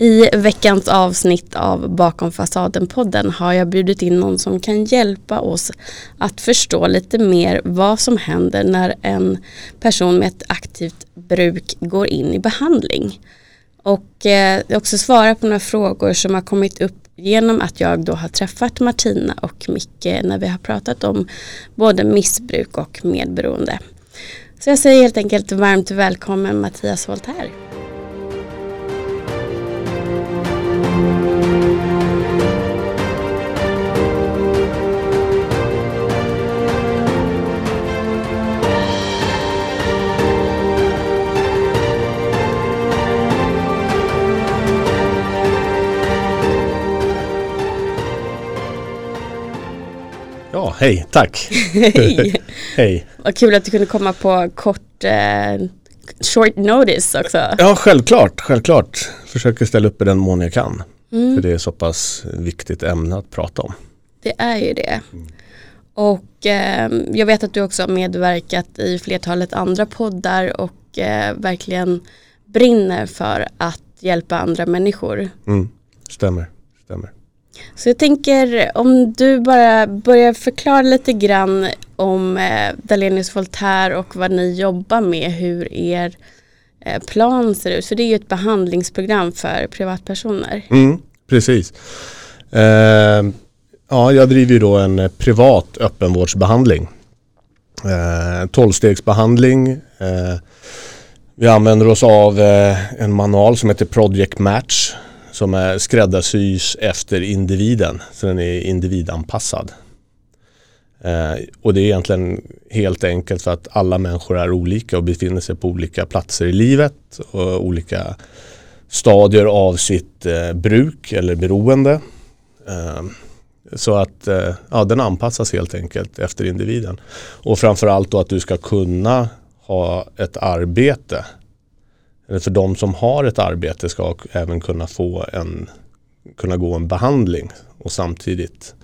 I veckans avsnitt av Bakom fasaden-podden har jag bjudit in någon som kan hjälpa oss att förstå lite mer vad som händer när en person med ett aktivt bruk går in i behandling. Och eh, också svara på några frågor som har kommit upp genom att jag då har träffat Martina och Micke när vi har pratat om både missbruk och medberoende. Så jag säger helt enkelt varmt välkommen Mattias Voltaire. Ja, hej, tack. Hej! hej. Vad kul att du kunde komma på kort eh, short notice också. Ja, självklart, självklart. Försöker ställa upp i den mån jag kan. Mm. För det är så pass viktigt ämne att prata om. Det är ju det. Och eh, jag vet att du också har medverkat i flertalet andra poddar och eh, verkligen brinner för att hjälpa andra människor. Mm. Stämmer, stämmer. Så jag tänker om du bara börjar förklara lite grann om eh, Dalenius Voltaire och vad ni jobbar med, hur er eh, plan ser ut. För det är ju ett behandlingsprogram för privatpersoner. Mm, precis. Eh, ja, jag driver ju då en eh, privat öppenvårdsbehandling. Eh, Tolvstegsbehandling. Eh, vi använder oss av eh, en manual som heter Project Match som är skräddarsys efter individen. Så den är individanpassad. Eh, och det är egentligen helt enkelt för att alla människor är olika och befinner sig på olika platser i livet och olika stadier av sitt eh, bruk eller beroende. Eh, så att eh, ja, den anpassas helt enkelt efter individen. Och framförallt då att du ska kunna ha ett arbete. Eller för de som har ett arbete ska även kunna få en kunna gå en behandling och samtidigt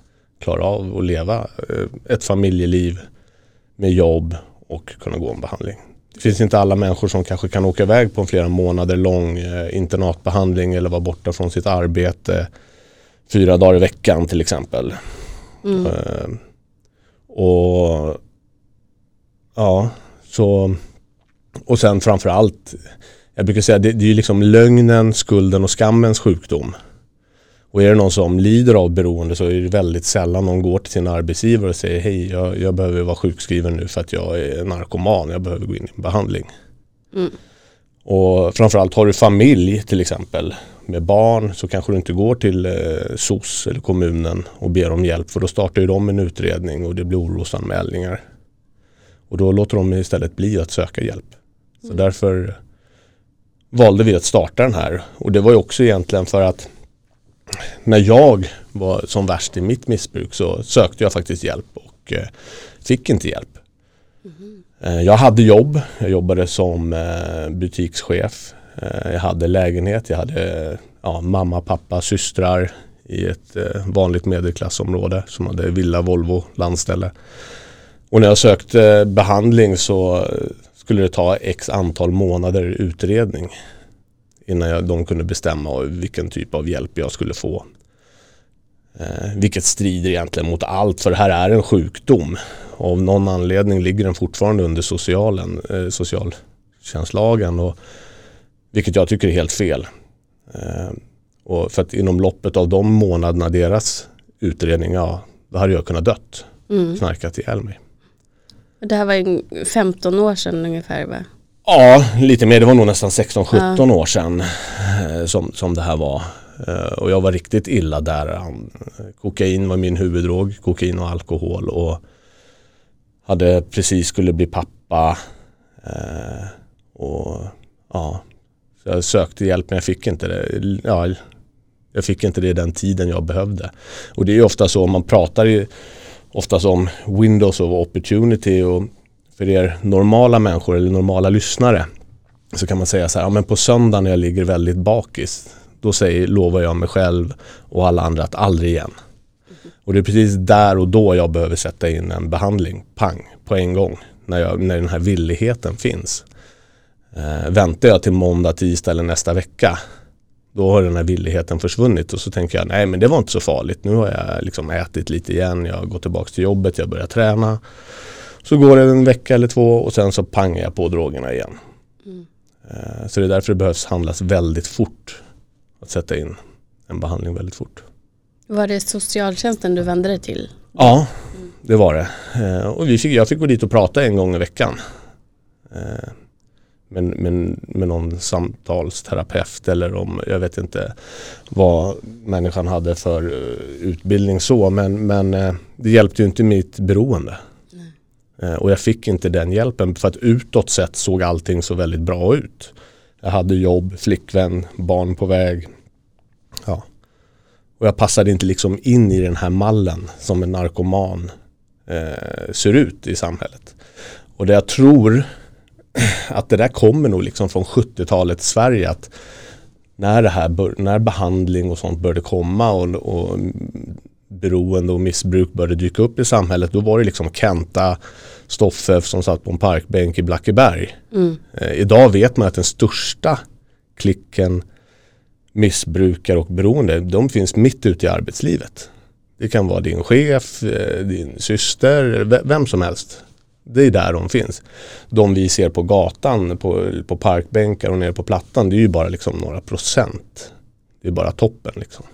klara av att leva eh, ett familjeliv med jobb och kunna gå en behandling. Det finns inte alla människor som kanske kan åka iväg på en flera månader lång eh, internatbehandling eller vara borta från sitt arbete fyra dagar i veckan till exempel. Mm. Eh, och ja, så och sen framförallt jag brukar säga det, det är liksom lögnen, skulden och skammens sjukdom. Och är det någon som lider av beroende så är det väldigt sällan någon går till sin arbetsgivare och säger hej jag, jag behöver vara sjukskriven nu för att jag är narkoman, jag behöver gå in i en behandling. Mm. Och framförallt har du familj till exempel med barn så kanske du inte går till eh, SOS eller kommunen och ber om hjälp för då startar ju de en utredning och det blir orosanmälningar. Och då låter de istället bli att söka hjälp. Så Mm. därför valde vi att starta den här och det var ju också egentligen för att när jag var som värst i mitt missbruk så sökte jag faktiskt hjälp och eh, fick inte hjälp. Eh, Jag hade jobb, jag jobbade som eh, butikschef. Jag hade lägenhet, jag hade ja, mamma, pappa, systrar i ett vanligt medelklassområde som hade villa, Volvo, landställe. Och när jag sökte behandling så skulle det ta x antal månader utredning innan jag, de kunde bestämma vilken typ av hjälp jag skulle få. Eh, vilket strider egentligen mot allt för det här är en sjukdom. Och av någon anledning ligger den fortfarande under socialen, eh, socialtjänstlagen. Och, vilket jag tycker är helt fel. Eh, och för att inom loppet av de månaderna deras utredning, ja, då hade jag kunnat dött. Mm. Knarkat ihjäl mig. Det här var ju 15 år sedan ungefär va? Ja, lite mer. Det var nog nästan 16-17 år sedan eh, som, som det här var. Eh, och jag var riktigt illa där. Kokain var min huvuddrog, kokain och alkohol. Och hade precis skulle bli pappa. Eh, och ja, så jag sökte hjälp men jag fick inte det. Ja, jag fick inte det den tiden jag behövde. Och det är ju ofta så, man pratar ju oftast om windows of opportunity och för er normala människor eller normala lyssnare så kan man säga så här, ja men på söndag när jag ligger väldigt bakis då säger, lovar jag mig själv och alla andra att aldrig igen. Och det är precis där och då jag behöver sätta in en behandling, pang, på en gång. När, jag, när den här villigheten finns. Eh, väntar jag till måndag, tisdag eller nästa vecka då har den här villigheten försvunnit och så tänker jag nej men det var inte så farligt. Nu har jag liksom ätit lite igen, jag har gått tillbaka till jobbet, jag börjar träna. Så går det en vecka eller två och sen så pangar jag på drogerna igen. Mm. Eh, så det är därför det behövs handlas väldigt fort. Att sätta in en behandling väldigt fort. Var det socialtjänsten du vände dig till? Ja, det var det. Eh, och vi fick, jag fick gå dit och prata en gång i veckan. Eh, med, med, med någon samtalsterapeut eller om, jag vet inte vad människan hade för utbildning så men, men det hjälpte ju inte mitt beroende. Nej. Och jag fick inte den hjälpen för att utåt sett såg allting så väldigt bra ut. Jag hade jobb, flickvän, barn på väg. Ja. Och jag passade inte liksom in i den här mallen som en narkoman eh, ser ut i samhället. Och det jag tror att det där kommer nog liksom från 70-talets Sverige att när, det här bör, när behandling och sånt började komma och, och beroende och missbruk började dyka upp i samhället då var det liksom Kenta Stoffe som satt på en parkbänk i Blackeberg. Mm. Eh, idag vet man att den största klicken missbrukare och beroende, de finns mitt ute i arbetslivet. Det kan vara din chef, eh, din syster, vem som helst. Det är där de finns. De vi ser på gatan, på, på parkbänkar och nere på plattan, det är ju bara liksom några procent. Det är bara toppen liksom.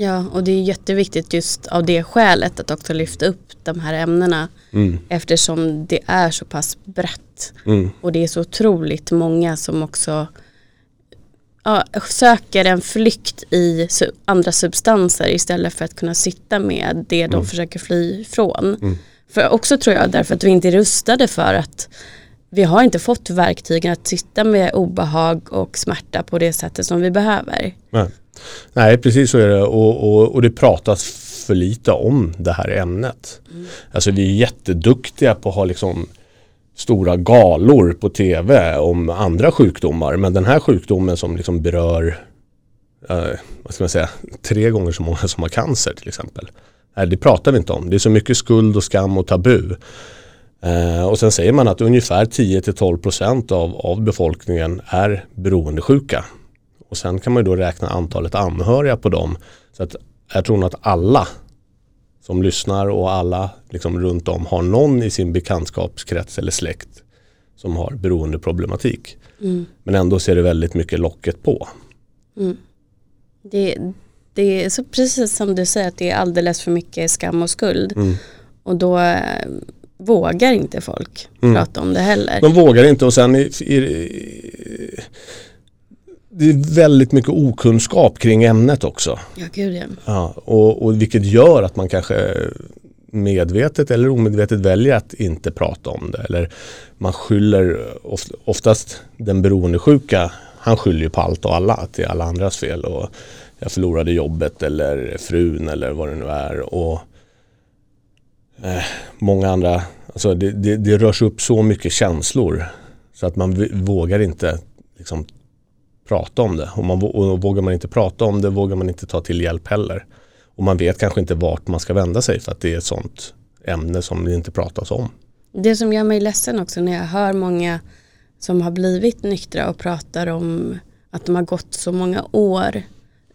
Ja, och det är jätteviktigt just av det skälet att också lyfta upp de här ämnena mm. eftersom det är så pass brett. Mm. Och det är så otroligt många som också ja, söker en flykt i andra substanser istället för att kunna sitta med det de mm. försöker fly ifrån. För också tror jag därför att vi inte är rustade för att vi har inte fått verktygen att sitta med obehag och smärta på det sättet som vi behöver. Nej, Nej precis så är det och, och, och, det pratas för lite om det här ämnet. Mm. Alltså vi är jätteduktiga på att ha liksom stora galor på tv om andra sjukdomar. Men den här sjukdomen som liksom berör eh, vad ska man säga, tre gånger så många som har cancer till exempel. Nej, det pratar vi inte om. Det är så mycket skuld och skam och tabu. Eh, och sen säger man att ungefär 10-12% av, av befolkningen är beroendesjuka. Och sen kan man då räkna antalet anhöriga på dem. Så att jag tror nog att alla som lyssnar och alla liksom runt om har någon i sin bekantskapskrets eller släkt som har beroendeproblematik. Mm. Men ändå ser det väldigt mycket locket på. Mm. Det, det är så precis som du säger att det är alldeles för mycket skam och skuld. Mm. Och då äh, vågar inte folk mm. prata om det heller. De vågar inte och sen i, i, det är väldigt mycket okunskap kring ämnet också. Ja, gud ja. ja och, och vilket gör att man kanske medvetet eller omedvetet väljer att inte prata om det. Eller man skyller oftast den beroendesjuka, han skyller ju på allt och alla, att det är alla andras fel. Och jag förlorade jobbet eller frun eller vad det nu är. Och eh, Många andra, alltså det, det, det rörs upp så mycket känslor så att man vågar inte liksom, prata om det. Och, man, och vågar man inte prata om det vågar man inte ta till hjälp heller. Och man vet kanske inte vart man ska vända sig för att det är ett sånt ämne som det inte pratas om. Det som gör mig ledsen också när jag hör många som har blivit nyktra och pratar om att de har gått så många år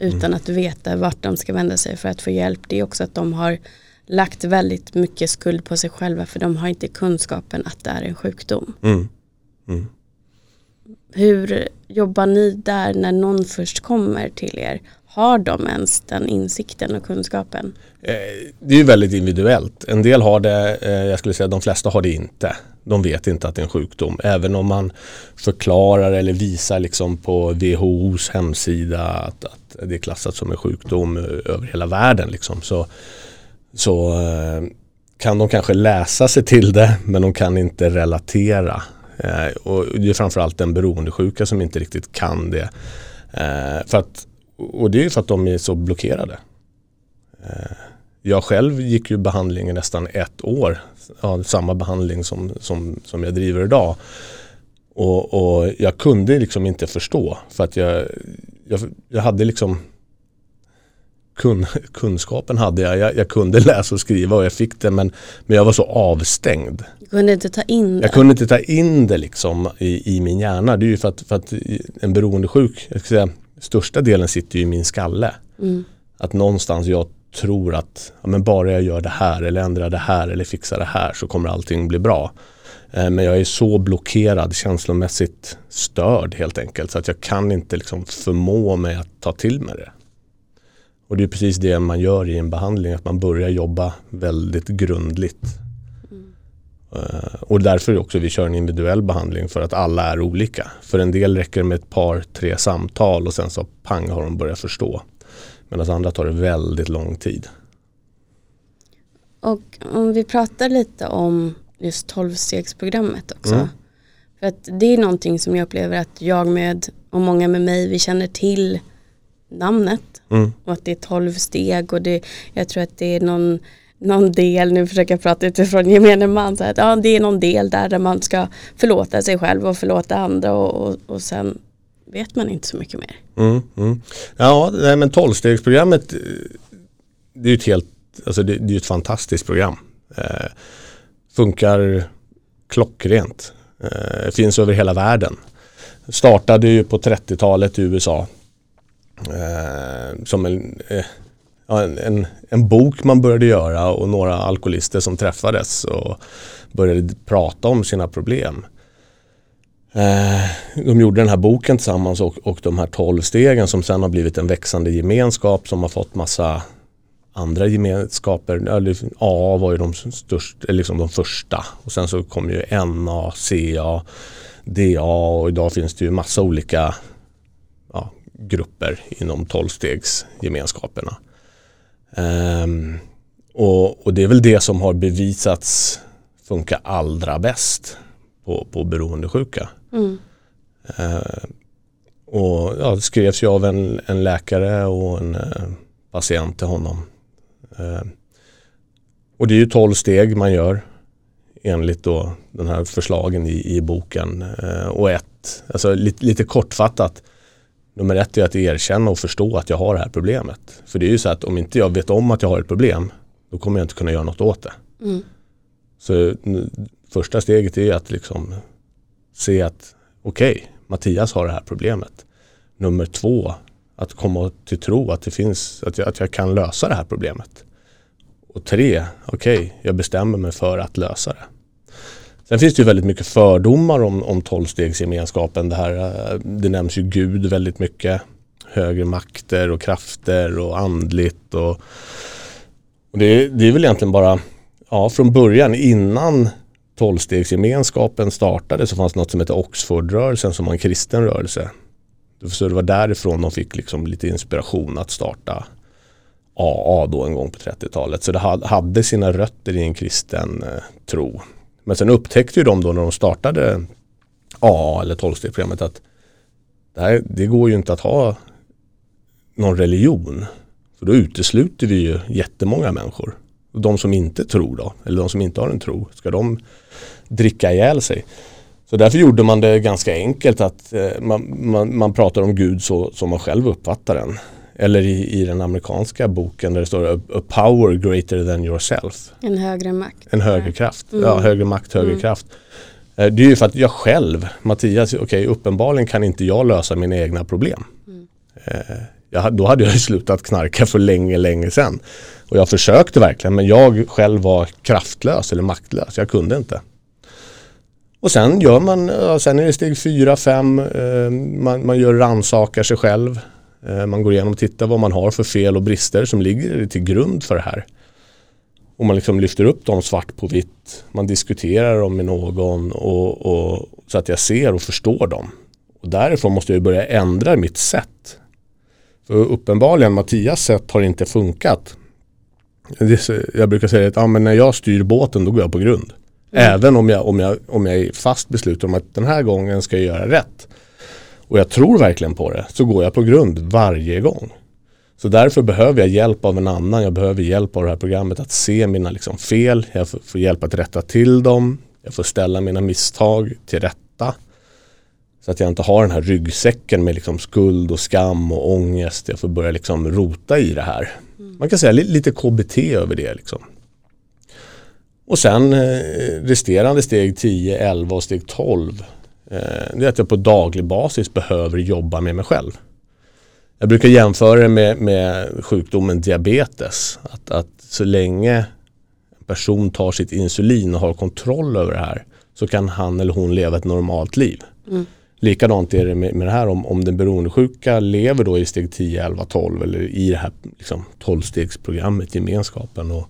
utan mm. att veta vart de ska vända sig för att få hjälp. Det är också att de har lagt väldigt mycket skuld på sig själva för de har inte kunskapen att det är en sjukdom. Mm. Mm. Hur jobbar ni där när någon först kommer till er? Har de ens den insikten och kunskapen? Eh, det är ju väldigt individuellt. En del har det, eh, jag skulle säga de flesta har det inte. De vet inte att det är en sjukdom. Även om man förklarar eller visar liksom på WHOs hemsida att, att det är klassat som en sjukdom eh, över hela världen. Liksom. Så, så eh, kan de kanske läsa sig till det men de kan inte relatera eh, och det är framförallt den beroendesjuka som inte riktigt kan det. För att, och det är för att de är så blockerade. Jag själv gick ju behandling i nästan ett år. Ja, samma behandling som, som, som jag driver idag. Och, och jag kunde liksom inte förstå för att jag, jag, jag hade liksom kun, kunskapen hade jag. jag. jag. kunde läsa och skriva och jag fick det men, men jag var så avstängd. Du kunde inte ta in det? Jag kunde inte ta in det liksom i, i min hjärna. Det är ju för att, för att en beroendesjuk, jag ska säga största delen sitter ju i min skalle. Mm. Att någonstans jag tror att ja, men bara jag gör det här eller ändrar det här eller fixar det här så kommer allting bli bra. Eh, men jag är så blockerad, känslomässigt störd helt enkelt så att jag kan inte liksom förmå mig att ta till mig det. Och det är precis det man gör i en behandling, att man börjar jobba väldigt grundligt. Eh, Och därför också vi kör en individuell behandling för att alla är olika. För en del räcker det med ett par, tre samtal och sen så pang har de börjat förstå. Medan andra tar det väldigt lång tid. Och om vi pratar lite om just 12-stegsprogrammet också. Mm. För att det är någonting som jag upplever att jag med och många med mig, vi känner till namnet Mm. och att det är 12 steg och det, jag tror att det är någon, någon del, nu försöker jag prata utifrån gemene man, så att, ja, det är någon del där, där man ska förlåta sig själv och förlåta andra och, och, och sen vet man inte så mycket mer. Mm, mm. Ja, nej, men tolvstegsprogrammet eh, det är ju ett helt, alltså det, det är ett fantastiskt program. Eh, funkar klockrent. Eh, finns över hela världen. Startade ju på 30-talet i USA. Eh, som en, eh, en, en, en bok man började göra och några alkoholister som träffades och började prata om sina problem. Eh, de gjorde den här boken tillsammans och, och de här 12 stegen som sen har blivit en växande gemenskap som har fått massa andra gemenskaper. Eller AA var ju de, störst, eller liksom de första och sen så kom ju NA, CA, DA och idag finns det ju massa olika ja, grupper inom 12-stegsgemenskaperna. Ehm, och, och det är väl det som har bevisats funka allra bäst på, på beroendesjuka. Mm. Eh, och ja, det skrevs ju av en, en läkare och en eh, patient till honom. Eh, och det är ju 12 steg man gör enligt då den här förslagen i, i boken. Eh, och ett, alltså lite, lite kortfattat, nummer ett är att erkänna och förstå att jag har det här problemet. För det är ju så att om inte jag vet om att jag har ett problem, då kommer jag inte kunna göra något åt det. Mm. Så första steget är att liksom se att okej, Mattias har det här problemet. Nummer två, att komma till tro att det finns, att jag, att jag kan lösa det här problemet. Och tre, okej, jag bestämmer mig för att lösa det. Sen finns det ju väldigt mycket fördomar om, om tolvstegsgemenskapen. Det, här, eh, det nämns ju Gud väldigt mycket. Högre makter och krafter och andligt. Och, och det, det är väl egentligen bara ja, från början innan tolvstegsgemenskapen startade så fanns det något som hette Oxfordrörelsen som var en kristen rörelse. Så det var därifrån de fick liksom lite inspiration att starta AA då en gång på 30-talet. Så det hade sina rötter i en kristen eh, tro. Men sen upptäckte ju de då när de startade AA eller tolvstegsprogrammet att det, här, det går ju inte att ha någon religion. För då utesluter vi ju jättemånga människor. Och de som inte tror då, eller de som inte har en tro, ska de dricka ihjäl sig? Så därför gjorde man det ganska enkelt att eh, man, man, man pratar om Gud så som man själv uppfattar den. Eller i, i den amerikanska boken där det står a, a power greater than yourself. En högre makt. En högre kraft, Mm. ja, högre makt, högre Mm. kraft. Eh, Det är ju för att jag själv, Mattias, okej uppenbarligen kan inte jag lösa mina egna problem. Mm. Eh, Jag, då hade jag ju slutat knarka för länge, länge sedan. Och jag försökte verkligen men jag själv var kraftlös eller maktlös. Jag kunde inte. Och sen gör man, sen är det steg fyra, fem, eh, man, man gör rannsakar sig själv. Eh, man går igenom och tittar vad man har för fel och brister som ligger till grund för det här. Och man liksom lyfter upp dem svart på vitt. Man diskuterar dem med någon och, och, så att jag ser och förstår dem. Och därifrån måste jag börja ändra mitt sätt. För uppenbarligen Mattias sätt har inte funkat. Jag brukar säga att ja, men när jag styr båten då går jag på grund. Mm. Även om jag, om, jag, om jag är fast besluten om att den här gången ska jag göra rätt. Och jag tror verkligen på det. Så går jag på grund varje gång. Så därför behöver jag hjälp av en annan. Jag behöver hjälp av det här programmet att se mina liksom fel. Jag får, får hjälp att rätta till dem. Jag får ställa mina misstag till rätta. Så att jag inte har den här ryggsäcken med liksom skuld och skam och ångest. Jag får börja liksom rota i det här. Man kan säga li- lite KBT över det. Liksom. Och sen eh, resterande steg 10, 11 och steg 12. Eh, det är att jag på daglig basis behöver jobba med mig själv. Jag brukar jämföra det med, med sjukdomen diabetes. Att, att så länge en person tar sitt insulin och har kontroll över det här så kan han eller hon leva ett normalt liv. Mm. Likadant är det med, med det här om, om den beroendesjuka lever då i steg 10, 11, 12 eller i det här liksom, 12-stegsprogrammet, gemenskapen och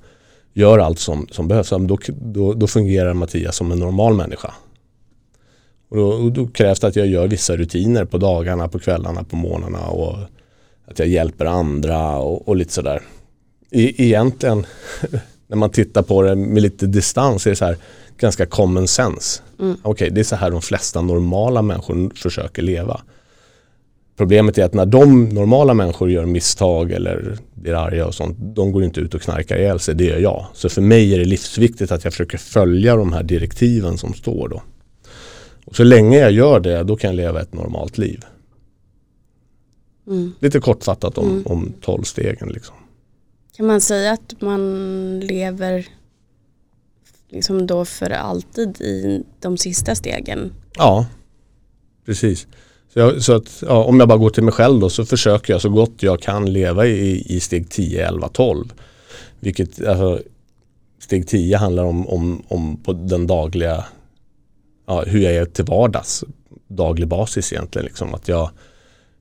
gör allt som, som behövs. Då, då, då fungerar Mattias som en normal människa. Och då, och då, krävs det att jag gör vissa rutiner på dagarna, på kvällarna, på morgnarna och att jag hjälper andra och, och lite sådär. E egentligen när man tittar på det med lite distans är det så här ganska common sense. Mm. Okej, okay, det är så här de flesta normala människor försöker leva. Problemet är att när de normala människor gör misstag eller blir arga och sånt, de går inte ut och knarkar ihjäl sig, det gör jag. Så för mig är det livsviktigt att jag försöker följa de här direktiven som står då. Och så länge jag gör det, då kan jag leva ett normalt liv. Mm. Lite kortfattat om, mm. om tolvstegen. Liksom. Kan man säga att man lever liksom då för alltid i de sista stegen? Ja, precis. Så, jag, så att, ja, om jag bara går till mig själv då så försöker jag så gott jag kan leva i, i steg 10, 11, 12. Vilket, alltså, steg 10 handlar om, om, om på den dagliga, ja, hur jag är till vardags, daglig basis egentligen. Liksom. Att jag,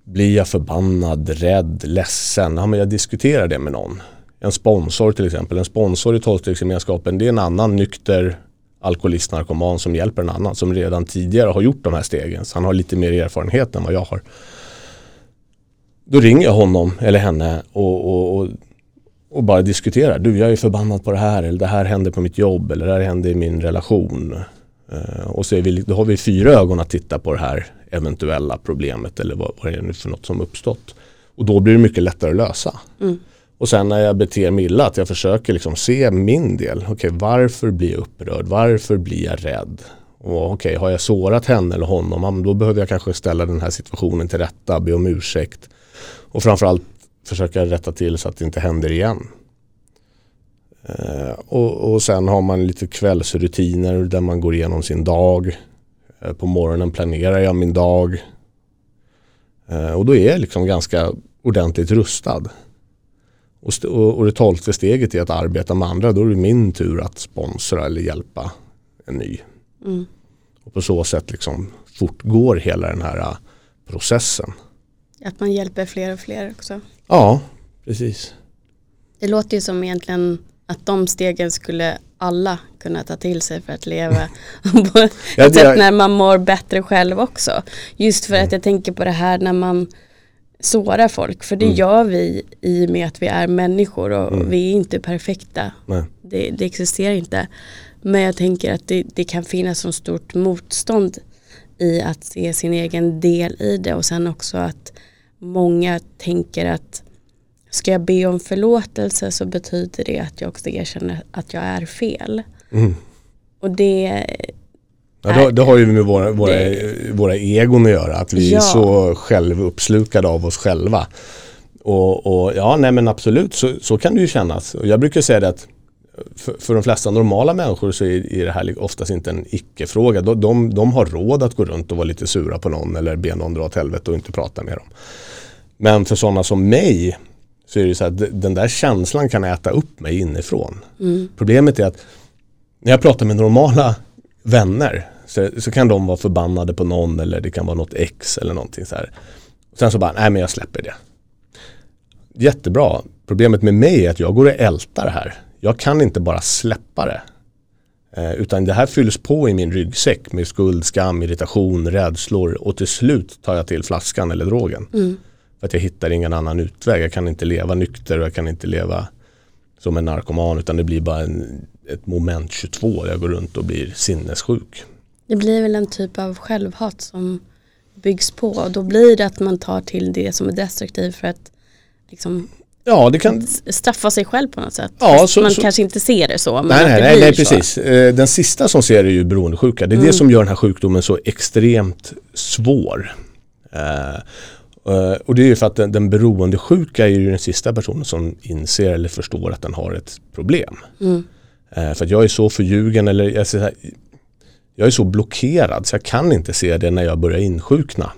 blir jag förbannad, rädd, ledsen? Ja, men jag diskuterar det med någon. En sponsor till exempel. En sponsor i tolvstegsgemenskapen det är en annan nykter alkoholist, narkoman som hjälper en annan som redan tidigare har gjort de här stegen. Så han har lite mer erfarenhet än vad jag har. Då ringer jag honom eller henne och, och, och, och bara diskuterar. Du, jag är förbannad på det här eller det här händer på mitt jobb eller det här händer i min relation. Uh, och så är vi, då har vi fyra ögon att titta på det här eventuella problemet eller vad, vad är det nu för något som uppstått. Och då blir det mycket lättare att lösa. Mm. Och sen när jag beter mig illa att jag försöker liksom se min del. Okej, okay, varför blir jag upprörd? Varför blir jag rädd? Och okej, okay, har jag sårat henne eller honom? Då behöver jag kanske ställa den här situationen till rätta, be om ursäkt. Och framförallt försöka rätta till så att det inte händer igen. Eh, och, och, sen har man lite kvällsrutiner där man går igenom sin dag. Eh, på morgonen planerar jag min dag. Eh, och då är jag liksom ganska ordentligt rustad. Och, och det tolfte steget är att arbeta med andra. Då är det min tur att sponsra eller hjälpa en ny. Mm. Och på så sätt liksom fortgår hela den här äh, processen. Att man hjälper fler och fler också. Ja, precis. Det låter ju som egentligen att de stegen skulle alla kunna ta till sig för att leva på ett ja, sätt när man mår bättre själv också. Just för mm. att jag tänker på det här när man såra folk. För det mm. gör vi i och med att vi är människor och mm. vi är inte perfekta. Det, det, existerar inte. Men jag tänker att det, det kan finnas så stort motstånd i att se sin egen del i det och sen också att många tänker att ska jag be om förlåtelse så betyder det att jag också erkänner att jag är fel. Mm. Och det Ja, det, det har ju med våra, våra, det, våra egon att göra, att vi ja. är så självuppslukade av oss själva. Och, och, ja, nej men absolut så, så kan det ju kännas. Och jag brukar säga det att för, för de flesta normala människor så är, är det här oftast inte en icke-fråga. De, de, de, har råd att gå runt och vara lite sura på någon eller be någon dra åt helvete och inte prata med dem. Men för sådana som mig så är det så att den där känslan kan äta upp mig inifrån. Mm. Problemet är att när jag pratar med normala vänner så, så kan de vara förbannade på någon eller det kan vara något ex eller någonting så här. Sen så bara, nej men jag släpper det. Jättebra. Problemet med mig är att jag går och ältar det här. Jag kan inte bara släppa det. Eh, utan det här fylls på i min ryggsäck med skuld, skam, irritation, rädslor och till slut tar jag till flaskan eller drogen. Mm. För att jag hittar ingen annan utväg. Jag kan inte leva nykter och jag kan inte leva som en narkoman utan det blir bara en, ett moment 22. Jag går runt och blir sinnessjuk. Det blir väl en typ av självhat som byggs på och då blir det att man tar till det som är destruktivt för att liksom Ja, det kan... straffa sig själv på något sätt. Ja, så, man så... kanske inte ser det så. Men nej, nej, nej, nej precis. Eh, den sista som ser är ju beroendesjuka. Det är mm. det som gör den här sjukdomen så extremt svår. Uh, och det är ju för att den, den beroendesjuka är ju den sista personen som inser eller förstår att den har ett problem. Mm. Uh, för att jag är så förljugen eller jag, säger, jag är så blockerad så jag kan inte se det när jag börjar insjukna.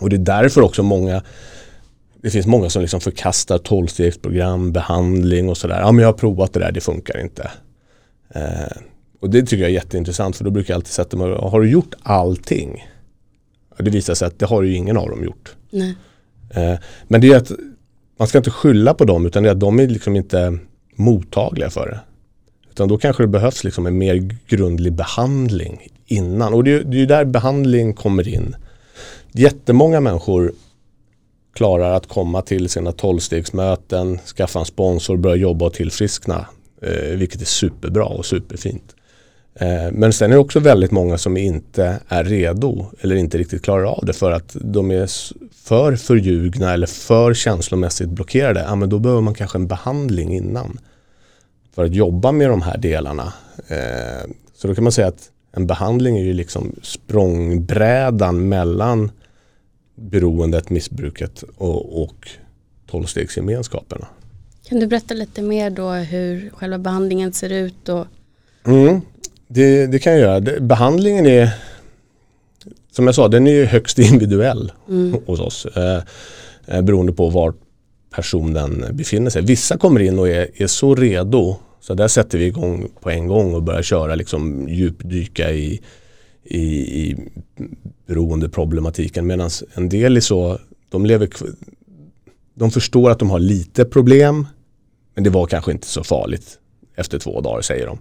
Och det är därför också många det finns många som liksom förkastar tolvstegsprogram, behandling och sådär. Ja men jag har provat det där, det funkar inte. Eh, och det tycker jag är jätteintressant för då brukar jag alltid sätta mig har du gjort allting? Ja, det visar sig att det har ju ingen av dem gjort. Nej. Eh, men det är att man ska inte skylla på dem utan det är att de är liksom inte mottagliga för det. Utan då kanske det behövs liksom en mer grundlig behandling innan. Och det är ju där behandling kommer in. Jättemånga människor klarar att komma till sina tolvstegsmöten, skaffa en sponsor, börja jobba och tillfriskna. Eh, vilket är superbra och superfint. Eh, men sen är det också väldigt många som inte är redo eller inte riktigt klarar av det för att de är för förljugna eller för känslomässigt blockerade. Ja, men då behöver man kanske en behandling innan för att jobba med de här delarna. Eh, så då kan man säga att en behandling är ju liksom språngbrädan mellan beroendet, missbruket och, och tolvstegsgemenskaperna. Kan du berätta lite mer då hur själva behandlingen ser ut? Och... Mm, det, det, kan jag göra. Behandlingen är som jag sa, den är högst individuell mm. hos oss. Eh, eh, beroende på var personen befinner sig. Vissa kommer in och är, är så redo så där sätter vi igång på en gång och börjar köra liksom djupdyka i, i, i beroendeproblematiken. Medan en del är så, de lever de förstår att de har lite problem men det var kanske inte så farligt efter två dagar säger de.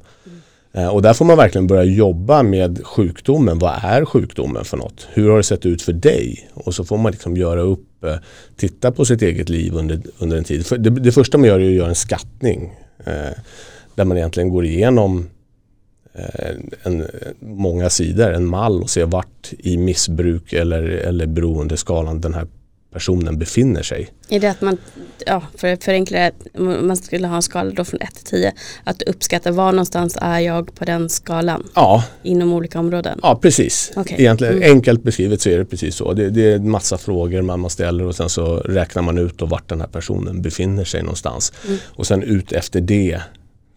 Mm. Och där får man verkligen börja jobba med sjukdomen. Vad är sjukdomen för något? Hur har det sett ut för dig? Och så får man liksom göra upp, eh, titta på sitt eget liv under, under en tid. För det, det första man gör är att göra en skattning. Eh, där man egentligen går igenom eh, en, många sidor, en mall och ser vart i missbruk eller, eller beroendeskalan den här personen befinner sig. Är det att man, ja, för att förenkla det, man skulle ha en skala då från 1 till 10, att uppskatta var någonstans är jag på den skalan? Ja. Inom olika områden? Ja, precis. Okay. Egentligen, mm. Enkelt beskrivet så är det precis så. Det, det är en massa frågor man ställer och sen så räknar man ut och vart den här personen befinner sig någonstans. Mm. Och sen ut efter det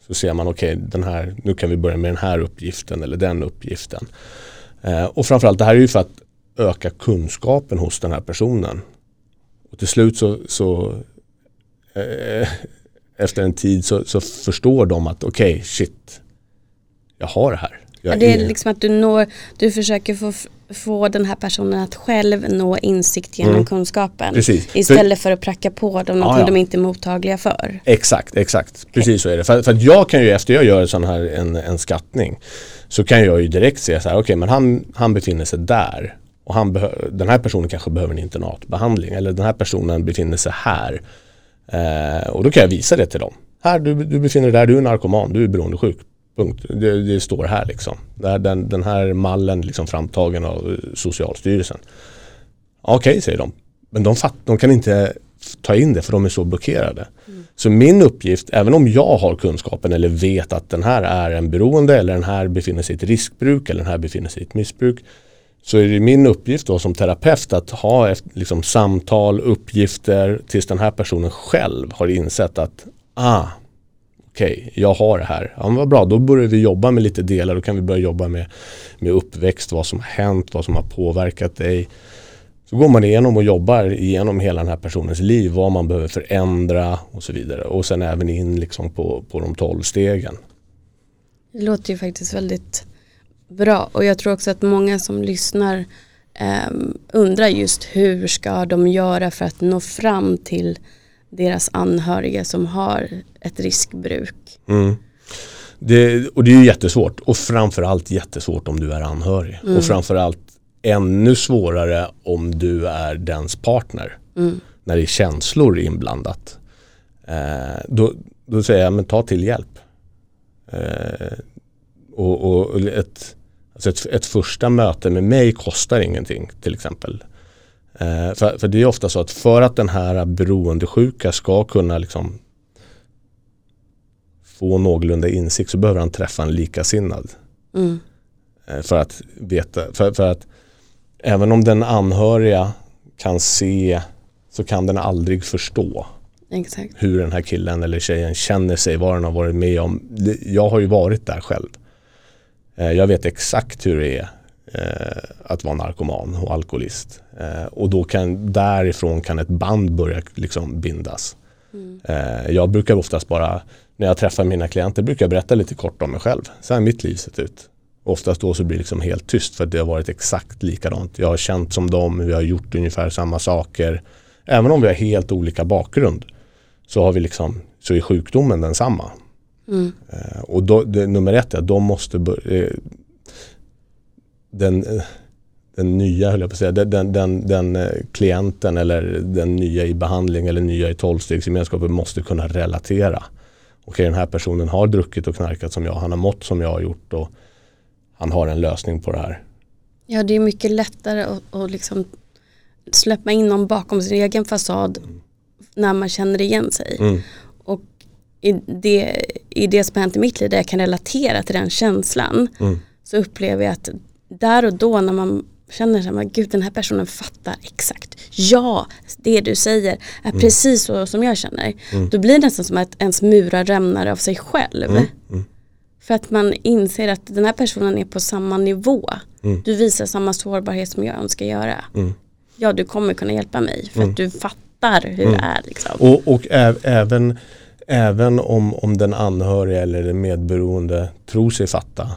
så ser man okej, okay, nu kan vi börja med den här uppgiften eller den uppgiften. Eh, och framförallt det här är ju för att öka kunskapen hos den här personen. Och till slut så, så eh, efter en tid så, så, förstår de att okej, okay, shit, jag har det här. Ja, det är liksom att du når, du försöker få, få den här personen att själv nå insikt genom mm. kunskapen. Precis. Istället för, för att pracka på dem någonting ja, ja. de inte är mottagliga för. Exakt, exakt. Okay. Precis så är det. För, för jag kan ju efter jag gör en sån här en, en skattning så kan jag ju direkt se så här, okej okay, men han, han befinner sig där och han den här personen kanske behöver en internatbehandling eller den här personen befinner sig här. Eh, och då kan jag visa det till dem. Här, du, du befinner dig där, du är narkoman, du är beroendesjuk. Punkt. Det, det står här liksom. Den, den här mallen liksom framtagen av Socialstyrelsen. Okej, okay, säger de. Men de, fatt, de kan inte ta in det för de är så blockerade. Mm. Så min uppgift, även om jag har kunskapen eller vet att den här är en beroende eller den här befinner sig i ett riskbruk eller den här befinner sig i ett missbruk så är det min uppgift då som terapeut att ha liksom, samtal, uppgifter tills den här personen själv har insett att ah, okej, okay, jag har det här. Ja, men vad bra, då börjar vi jobba med lite delar. Då kan vi börja jobba med, med uppväxt, vad som har hänt, vad som har påverkat dig. Så går man igenom och jobbar igenom hela den här personens liv, vad man behöver förändra och så vidare. Och sen även in liksom på, på de tolv stegen. Det låter ju faktiskt väldigt bra och jag tror också att många som lyssnar eh, undrar just hur ska de göra för att nå fram till deras anhöriga som har ett riskbruk. Mm. Det, och det är jättesvårt och framförallt jättesvårt om du är anhörig mm. och framförallt ännu svårare om du är dens partner. Mm. När det är känslor inblandat. Eh, då, då säger jag men ta till hjälp. Eh, och, och ett, alltså ett, ett, första möte med mig kostar ingenting till exempel. Eh, för, för, det är ofta så att för att den här beroendesjuka ska kunna liksom få någorlunda insikt så behöver han träffa en likasinnad. Mm. Eh, för att veta, för, för, att även om den anhöriga kan se så kan den aldrig förstå Exakt. hur den här killen eller tjejen känner sig, vad den har varit med om. Jag har ju varit där själv. Eh, jag vet exakt hur det är eh, att vara narkoman och alkoholist. Eh, och då kan, därifrån kan ett band börja liksom bindas. Mm. Jag brukar oftast bara, när jag träffar mina klienter, brukar jag berätta lite kort om mig själv. Så här har mitt liv sett ut. Oftast då så blir det liksom helt tyst för det har varit exakt likadant. Jag har känt som dem, vi har gjort ungefär samma saker. Även om vi har helt olika bakgrund så har vi liksom, så är sjukdomen densamma. Mm. Eh, och då, det, nummer ett är att de måste börja, eh, den, den nya, höll jag på att säga, den, den, den, eh, klienten eller den nya i behandling eller nya i tolvstegsgemenskapen måste kunna relatera. Okej, den här personen har druckit och knarkat som jag, han har mått som jag har gjort och han har en lösning på det här. Ja, det är mycket lättare att, att liksom släppa in någon bakom sin egen fasad mm. när man känner igen sig. Mm. I det, i det som har hänt i mitt liv där jag kan relatera till den känslan mm. så upplever jag att där och då när man känner sig, gud den här personen fattar exakt. Ja, det du säger är mm. precis så som jag känner. Mm. Då blir det nästan som att ens murar rämnar av sig själv. Mm. mm. För att man inser att den här personen är på samma nivå. Mm. Du visar samma sårbarhet som jag önskar göra. Mm. Ja, du kommer kunna hjälpa mig för att du fattar hur det är. Liksom. Och, och även, även om, om den anhöriga eller den medberoende tror sig fatta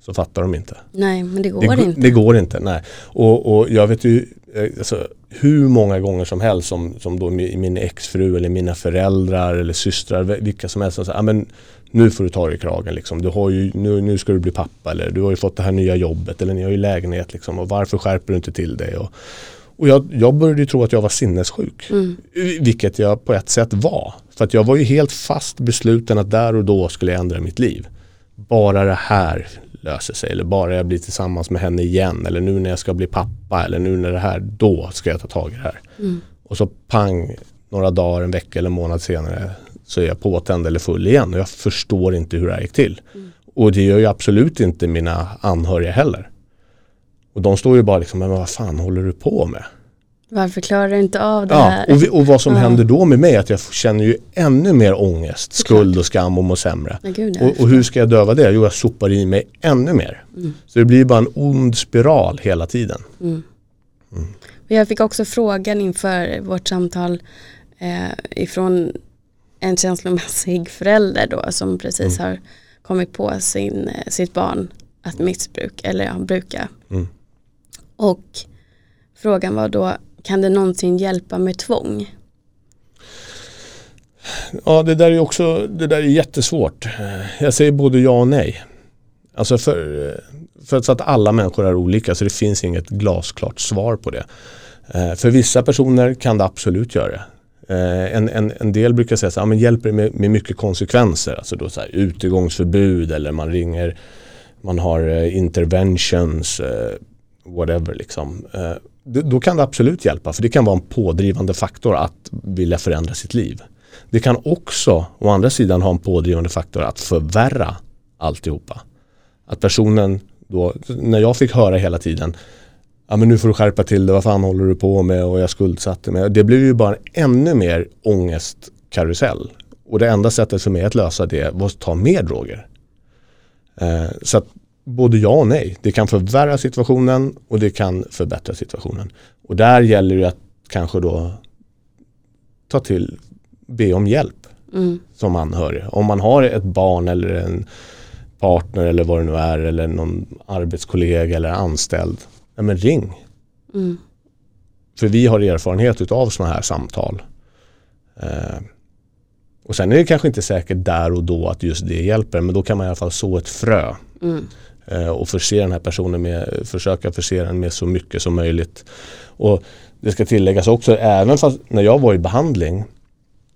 så fattar de inte. Nej, men det går det, inte. Det går inte, nej. Och, och jag vet ju eh, alltså, hur många gånger som helst som, som då min exfru eller mina föräldrar eller systrar, vilka som helst som säger, ah, men nu får du ta dig i kragen liksom. Du har ju, nu, nu ska du bli pappa eller du har ju fått det här nya jobbet eller ni har ju lägenhet liksom och varför skärper du inte till dig? Och, och jag, jag började ju tro att jag var sinnessjuk. Mm. Vilket jag på ett sätt var. För att jag var ju helt fast besluten att där och då skulle jag ändra mitt liv. Bara det här löser sig eller bara jag blir tillsammans med henne igen eller nu när jag ska bli pappa eller nu när det här, då ska jag ta tag i det här. Mm. Och så pang, några dagar, en vecka eller en månad senare så är jag påtänd eller full igen och jag förstår inte hur det här gick till. Mm. Och det gör ju absolut inte mina anhöriga heller. Och de står ju bara liksom, men vad fan håller du på med? Varför klarar du inte av det ja, här? Och, vi, och vad som ja. händer då med mig är att jag känner ju ännu mer ångest, skuld och skam och mår sämre. Gud, och, och, hur ska jag döva det? Jo, jag sopar i mig ännu mer. Mm. Så det blir bara en ond spiral hela tiden. Mm. Mm. Jag fick också frågan inför vårt samtal eh, ifrån en känslomässig förälder då som precis mm. har kommit på sin, eh, sitt barn att missbruk eller ja, bruka. Och frågan var då kan det någonsin hjälpa med tvång? Ja det där är också det där är jättesvårt. Jag säger både ja och nej. Alltså för, för att alla människor är olika så det finns inget glasklart svar på det. Eh, för vissa personer kan det absolut göra det. En, en, en del brukar säga så här, men hjälper det med, med mycket konsekvenser? Alltså då så här, utegångsförbud eller man ringer, man har eh, interventions, eh, whatever liksom eh, då kan det absolut hjälpa för det kan vara en pådrivande faktor att vilja förändra sitt liv. Det kan också å andra sidan ha en pådrivande faktor att förvärra alltihopa. Att personen då, när jag fick höra hela tiden ja men nu får du skärpa till det, vad fan håller du på med och jag skuldsatte mig. Det blev ju bara ännu mer ångestkarusell. Och det enda sättet för mig att lösa det var att ta mer droger. Eh, så att både ja och nej. Det kan förvärra situationen och det kan förbättra situationen. Och där gäller det att kanske då ta till, be om hjälp mm. som anhörig. Om man har ett barn eller en partner eller vad det nu är eller någon arbetskollega eller anställd. Ja, men ring. Mm. För vi har erfarenhet av sådana här samtal. Eh, och sen är det kanske inte säkert där och då att just det hjälper men då kan man i alla fall så ett frö. Mm. Eh, och förse den här personen med, försöka förse den med så mycket som möjligt. Och det ska tilläggas också, även fast när jag var i behandling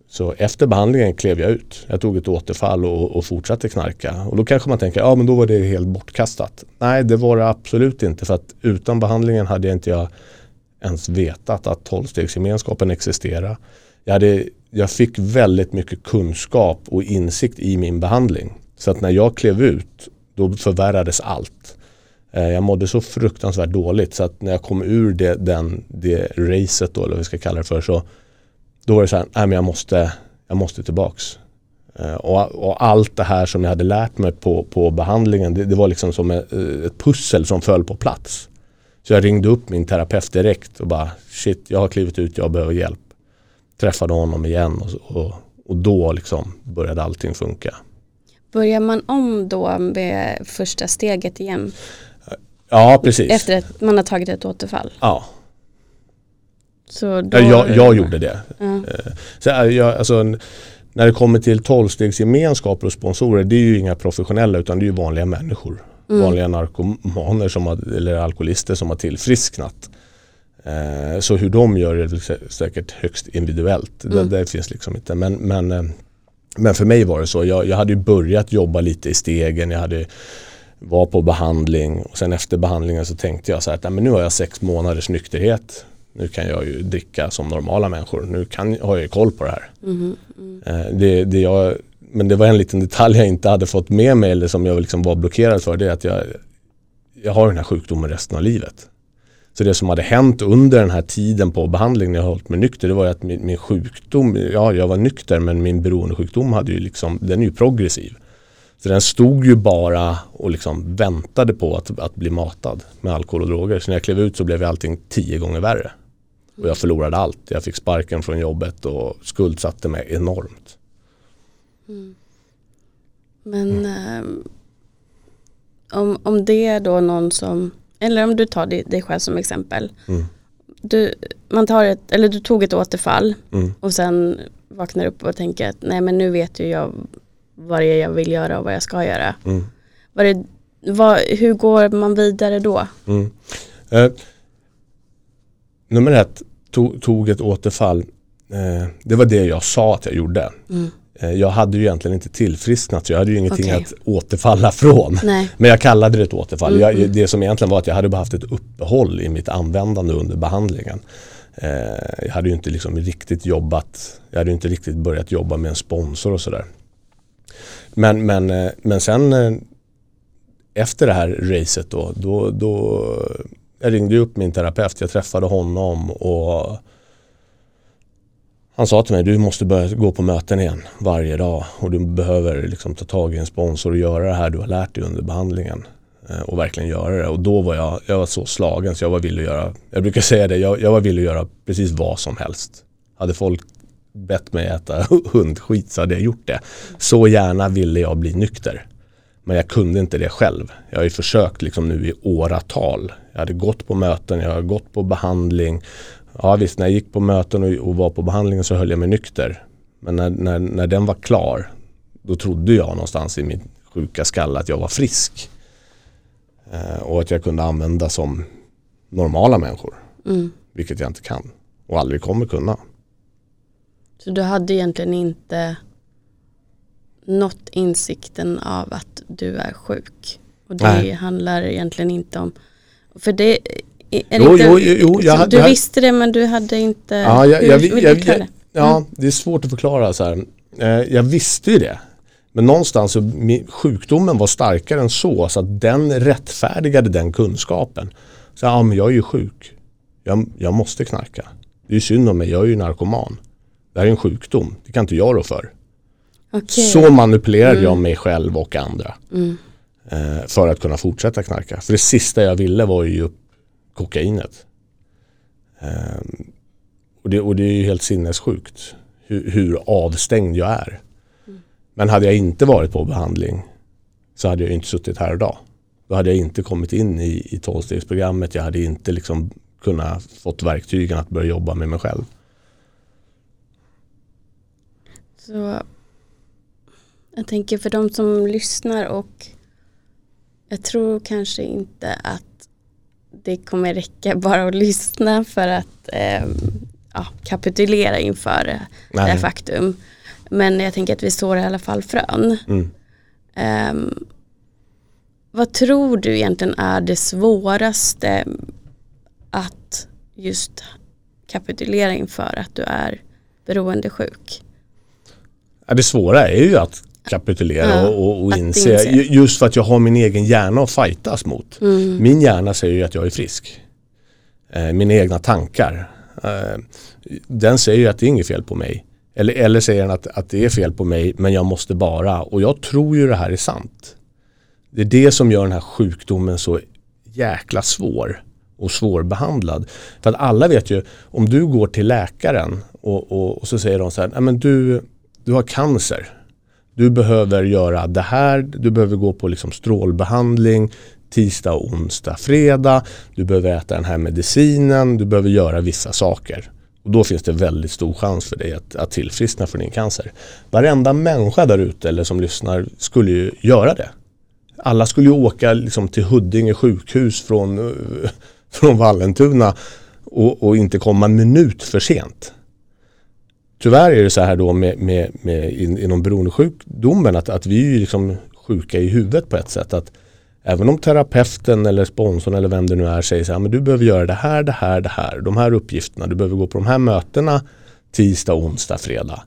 så efter behandlingen klev jag ut. Jag tog ett återfall och, och fortsatte knarka. Och då kanske man tänker, ja men då var det helt bortkastat. Nej det var det absolut inte för att utan behandlingen hade jag inte jag ens vetat att tolvstegsgemenskapen existerar. Jag, hade, jag fick väldigt mycket kunskap och insikt i min behandling. Så att när jag klev ut då förvärrades allt. Eh, jag mådde så fruktansvärt dåligt så att när jag kom ur det, den, det racet då, eller vad vi ska kalla det för, så då var det så här, nej men jag måste, jag måste tillbaks. Eh, och, och, allt det här som jag hade lärt mig på, på behandlingen det, det var liksom som ett, eh, ett, pussel som föll på plats. Så jag ringde upp min terapeut direkt och bara shit jag har klivit ut, jag behöver hjälp. Träffade honom igen och, och, och då liksom började allting funka. Börjar man om då med första steget igen? Ja precis. Efter att man har tagit ett återfall? Ja. Så då... ja jag, jag gjorde det. Ja. Eh, så jag, alltså, när det kommer till tolvstegsgemenskaper och sponsorer, det är ju inga professionella utan det är ju vanliga människor. Mm. Vanliga narkomaner som har, eller alkoholister som har tillfrisknat. Eh, så hur de gör är säkert högst individuellt. Mm. Det, det, finns liksom inte. Men, men, eh, men för mig var det så. Jag, jag hade ju börjat jobba lite i stegen. Jag hade var på behandling och sen efter behandlingen så tänkte jag så här att men nu har jag sex månaders nykterhet nu kan jag ju dricka som normala människor. Nu kan, har jag ju koll på det här. Mm, mm. Det, det jag, men det var en liten detalj jag inte hade fått med mig eller som jag liksom var blockerad för. Det är att jag, jag har den här sjukdomen resten av livet. Så det som hade hänt under den här tiden på behandling när jag hållit mig nykter det var ju att min, min, sjukdom, ja jag var nykter men min beroendesjukdom hade ju liksom, den är ju progressiv. Så den stod ju bara och liksom väntade på att, att bli matad med alkohol och droger. Så när jag klev ut så blev allting tio gånger värre. Och jag förlorade allt. Jag fick sparken från jobbet och skuldsatte mig enormt. Mm. Men mm. Eh, om, om det är då någon som, eller om du tar dig, dig själv som exempel. Mm. Du, man tar ett, eller du tog ett återfall mm. och sen vaknar upp och tänker att nej men nu vet ju jag vad det är jag vill göra och vad jag ska göra. Mm. Vad det, vad, hur går man vidare då? Mm. Eh, nummer ett, tog, tog ett återfall. Eh, det var det jag sa att jag gjorde. Mm. Eh, jag hade ju egentligen inte tillfrisknat så jag hade ju ingenting okay. att återfalla från. Nej. Men jag kallade det ett återfall. Mm. Jag, mm. det som egentligen var att jag hade bara haft ett uppehåll i mitt användande under behandlingen. Eh, jag hade ju inte liksom riktigt jobbat, jag hade ju inte riktigt börjat jobba med en sponsor och sådär. Men, men, eh, men sen eh, efter det här racet då, då, då jag ringde upp min terapeut, jag träffade honom och han sa till mig, du måste börja gå på möten igen varje dag och du behöver liksom ta tag i en sponsor och göra det här du har lärt dig under behandlingen. Eh, och verkligen göra det. Och då var jag, jag var så slagen så jag var villig att göra, jag brukar säga det, jag, jag var villig att göra precis vad som helst. Hade folk bett mig äta hundskit så hade jag gjort det. Så gärna ville jag bli nykter. Men jag kunde inte det själv. Jag har ju försökt liksom nu i åratal. Jag hade gått på möten, jag har gått på behandling. Ja visst, när jag gick på möten och, och var på behandlingen så höll jag mig nykter. Men när, när, när den var klar, då trodde jag någonstans i min sjuka skalle att jag var frisk. Eh, och att jag kunde använda som normala människor. Mm. Vilket jag inte kan och aldrig kommer kunna. Så du hade egentligen inte nått insikten av att du är sjuk. Och det Nej. handlar egentligen inte om, för det jo, inte, jo, jo, jag, du jag, visste det men du hade inte, ja, jag, jag, vill, jag, jag, Ja, mm. det är svårt att förklara så här. Eh, jag visste ju det. Men någonstans så sjukdomen var starkare än så, så att den rättfärdigade den kunskapen. Så ja, men jag är ju sjuk. Jag, jag måste knarka. Det är ju synd om mig, jag är ju narkoman. Det här är en sjukdom, det kan inte jag rå för. Okay. Så manipulerade mm. jag mig själv och andra. Mm. Eh, för att kunna fortsätta knarka. För det sista jag ville var ju upp kokainet. Eh, och, det, och det är ju helt sinnessjukt hur, hur avstängd jag är. Mm. Men hade jag inte varit på behandling så hade jag inte suttit här idag. Då hade jag inte kommit in i, i tolvstegsprogrammet. Jag hade inte liksom kunnat fått verktygen att börja jobba med mig själv. Så jag tänker för de som lyssnar och jag tror kanske inte att det kommer räcka bara att lyssna för att eh, ja, kapitulera inför Nej. det här faktum. Men jag tänker att vi står i alla fall frön. Mm. Um, vad tror du egentligen är det svåraste att just kapitulera inför att du är beroendesjuk? Det svåra är ju att kapitulera ja, och, och inse, inse, just för att jag har min egen hjärna att fightas mot. Mm. Min hjärna säger ju att jag är frisk. Eh, mina egna tankar. Eh, den säger ju att det är inget fel på mig. Eller, eller säger den att, att det är fel på mig men jag måste bara. Och jag tror ju det här är sant. Det är det som gör den här sjukdomen så jäkla svår och svårbehandlad. För att alla vet ju, om du går till läkaren och, och, och så säger de så här, men du, du har cancer. Du behöver göra det här, du behöver gå på liksom strålbehandling tisdag, onsdag, fredag. Du behöver äta den här medicinen, du behöver göra vissa saker. Och då finns det väldigt stor chans för dig att, att tillfriskna från din cancer. Varenda människa där ute eller som lyssnar skulle ju göra det. Alla skulle ju åka liksom till Huddinge sjukhus från, från Vallentuna och, och, inte komma en minut för sent. Tyvärr är det så här då med, med, med in, inom beroendesjukdomen att, att vi är liksom sjuka i huvudet på ett sätt. att Även om terapeuten eller sponsorn eller vem det nu är säger så här, men du behöver göra det här, det här, det här, de här uppgifterna, du behöver gå på de här mötena tisdag, onsdag, fredag.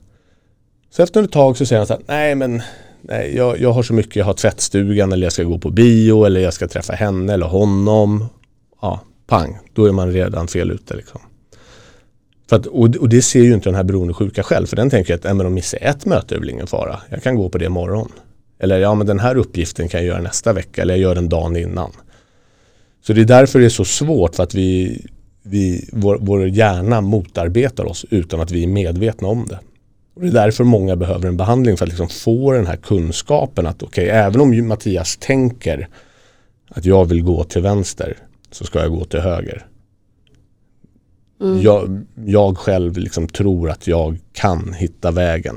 Så efter ett tag så säger han så här, nej men nej, jag, jag har så mycket, jag har tvättstugan eller jag ska gå på bio eller jag ska träffa henne eller honom. Ja, pang, då är man redan fel ute liksom. För att, och, och, det ser ju inte den här beroendesjuka själv, för den tänker att äh, men om missar ett möte är väl ingen fara. Jag kan gå på det imorgon. Eller ja, men den här uppgiften kan jag göra nästa vecka eller jag gör den dagen innan. Så det är därför det är så svårt för att vi, vi, vår, vår hjärna motarbetar oss utan att vi är medvetna om det. Och det är därför många behöver en behandling för att liksom få den här kunskapen att okej, okay, även om Mattias tänker att jag vill gå till vänster så ska jag gå till höger. Mm. Jag, jag, själv liksom tror att jag kan hitta vägen.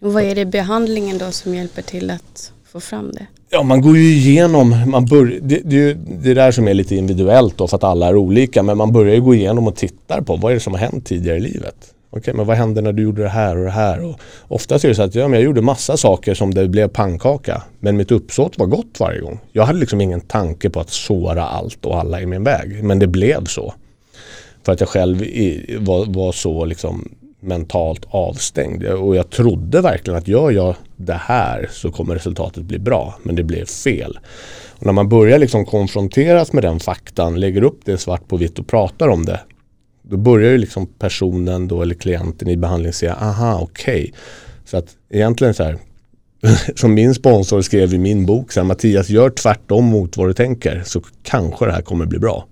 Och vad är det behandlingen då som hjälper till att få fram det? Ja, man går ju igenom, man bör, det, det, det är där som är lite individuellt då för att alla är olika, men man börjar ju gå igenom och tittar på vad är det som har hänt tidigare i livet. Okej, men vad hände när du gjorde det här och det här? Och oftast är det så att ja, men jag gjorde massa saker som det blev pannkaka, men mitt uppsåt var gott varje gång. Jag hade liksom ingen tanke på att såra allt och alla i min väg, men det blev så. För att jag själv var, var så liksom mentalt avstängd. Och jag trodde verkligen att gör jag det här så kommer resultatet bli bra. Men det blev fel. Och när man börjar liksom konfronteras med den faktan, lägger upp det svart på vitt och pratar om det. Då börjar ju liksom personen då, eller klienten i behandling säga, aha okej. Okay. Så att egentligen så här, som min sponsor skrev i min bok, så här, Mattias gör tvärtom mot vad du tänker så kanske det här kommer bli bra.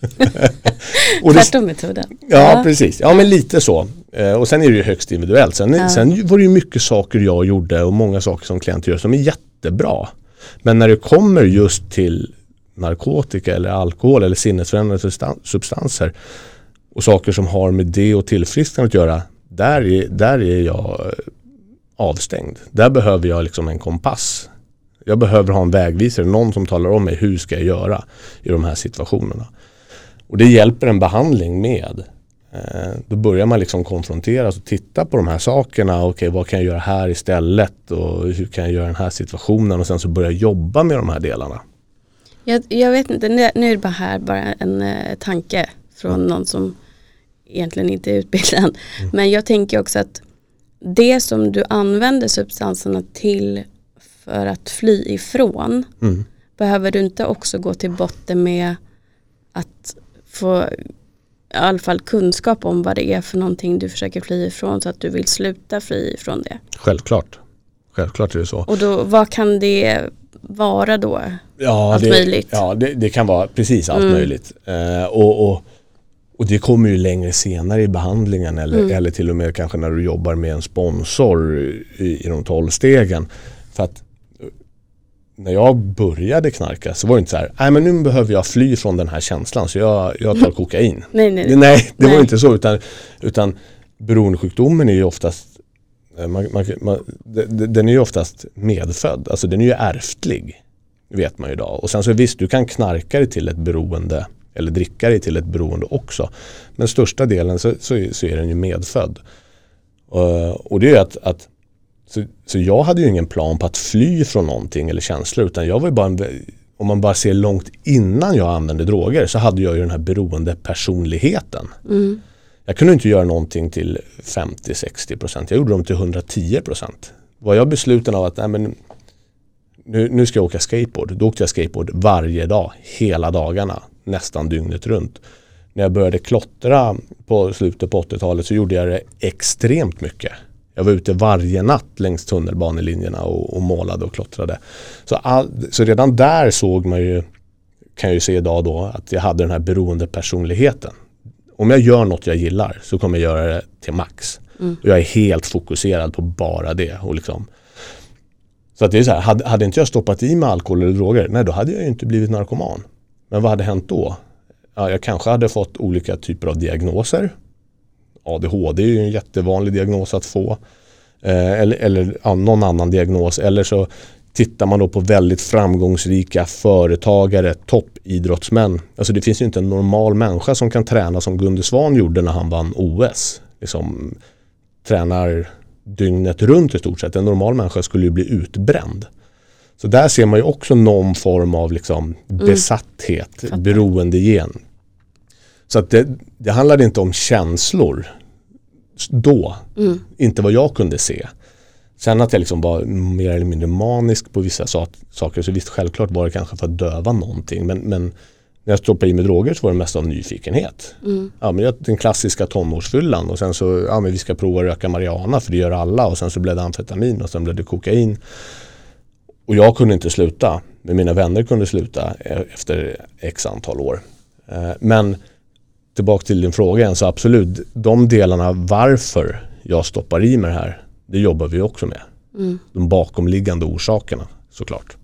Tvärtom-metoden. Ja, ja, precis. Ja, men lite så. Eh, och sen är det ju högst individuellt. Sen, ja. sen var det ju mycket saker jag gjorde och många saker som klienter gör som är jättebra. Men när det kommer just till narkotika eller alkohol eller sinnesförändrande substanser och saker som har med det och tillfrisknande att göra, där är, där är jag eh, avstängd. Där behöver jag liksom en kompass. Jag behöver ha en vägvisare, någon som talar om mig hur ska jag göra i de här situationerna. Och det hjälper en behandling med. Eh, då börjar man liksom konfronteras och titta på de här sakerna. Okej, okay, vad kan jag göra här istället? Och hur kan jag göra den här situationen? Och sen så börja jobba med de här delarna. Jag, jag vet inte, nu är det bara här bara en eh, tanke från mm. någon som egentligen inte är utbildad. Mm. Men jag tänker också att det som du använder substanserna till för att fly ifrån mm. behöver du inte också gå till botten med att få i alla fall kunskap om vad det är för någonting du försöker fly ifrån så att du vill sluta fly ifrån det. Självklart. Självklart är det så. Och då, vad kan det vara då? Ja, allt det, möjligt? Ja, det, det, kan vara precis allt mm. möjligt. Eh, och, och, och, det kommer ju längre senare i behandlingen eller, mm. eller till och med kanske när du jobbar med en sponsor i, i de tolv stegen. För att när jag började knarka så var det inte så här, nej men nu behöver jag fly från den här känslan så jag, jag tar kokain. nej, nej, nej. nej, det nej. var inte så utan, utan beroendesjukdomen är ju oftast eh, man, man, man, den är ju oftast medfödd, alltså den är ju ärftlig. Vet man ju idag. Och sen så visst, du kan knarka dig till ett beroende eller dricka dig till ett beroende också. Men största delen så, så, så är den ju medfödd. Och, och det är att, att så, så jag hade ju ingen plan på att fly från någonting eller känslor utan jag var ju bara en, om man bara ser långt innan jag använde droger så hade jag ju den här beroende personligheten. Mm. Jag kunde inte göra någonting till 50-60% jag gjorde dem till 110%. Var jag besluten av att nej, men, nu, nu ska jag åka skateboard, då åkte jag skateboard varje dag, hela dagarna, nästan dygnet runt. när jag började klottra på slutet på 80-talet så gjorde jag det extremt mycket. Jag var ute varje natt längs tunnelbanelinjerna och, och målade och klottrade. Så, all, så redan där såg man ju, kan jag ju se idag då, att jag hade den här beroende personligheten. Om jag gör något jag gillar så kommer jag göra det till max. Mm. Och jag är helt fokuserad på bara det. Och liksom. Så att det är så här, hade, hade inte jag stoppat i mig alkohol eller droger, nej då hade jag ju inte blivit narkoman. Men vad hade hänt då? Ja, jag kanske hade fått olika typer av diagnoser. ADHD är ju en jättevanlig diagnos att få. Eh, eller eller någon annan diagnos. Eller så tittar man då på väldigt framgångsrika företagare, toppidrottsmän. Alltså det finns ju inte en normal människa som kan träna som Gunde Svan gjorde när han vann OS. Liksom, tränar dygnet runt i stort sett. En normal människa skulle ju bli utbränd. Så där ser man ju också någon form av liksom mm. besatthet, mm. beroendegen. Så att det, det handlade inte om känslor då. Mm. Inte vad jag kunde se. Sen att jag liksom var mer eller mindre manisk på vissa saker så visst självklart var det kanske för att döva någonting men, men när jag stoppade i mig droger så var det mest av nyfikenhet. Mm. Ja, men den klassiska tonårsfyllan och sen så, ja men vi ska prova att röka marijuana för det gör alla och sen så blev det amfetamin och sen blev det kokain. Och jag kunde inte sluta, men mina vänner kunde sluta e-, efter x antal år. Eh, men tillbaka till din fråga igen, så absolut, de delarna varför jag stoppar i mig det här, det jobbar vi också med. Mm. De bakomliggande orsakerna såklart.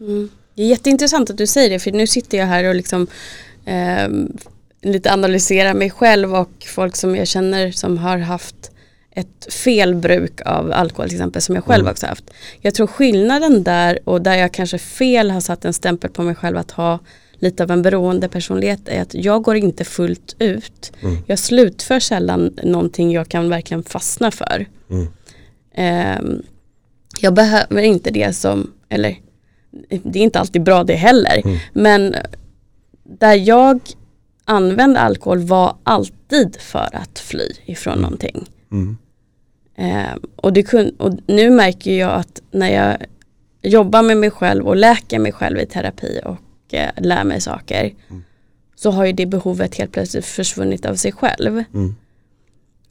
Mm. Det är jätteintressant att du säger det, för nu sitter jag här och liksom eh, lite analyserar mig själv och folk som jag känner som har haft ett felbruk av alkohol till exempel som jag själv mm. också haft. Jag tror skillnaden där och där jag kanske fel har satt en stämpel på mig själv att ha lite av en beroende personlighet är att jag går inte fullt ut. Mm. Jag slutför sällan någonting jag kan verkligen fastna för. Mm. Um, jag behöver inte det som, eller det är inte alltid bra det heller, mm. men där jag använde alkohol var alltid för att fly ifrån mm. någonting. Mm. Um, och, det kun, och nu märker jag att när jag jobbar med mig själv och läker mig själv i terapi och eh, lär mig saker mm. så har ju det behovet helt plötsligt försvunnit av sig själv. Mm.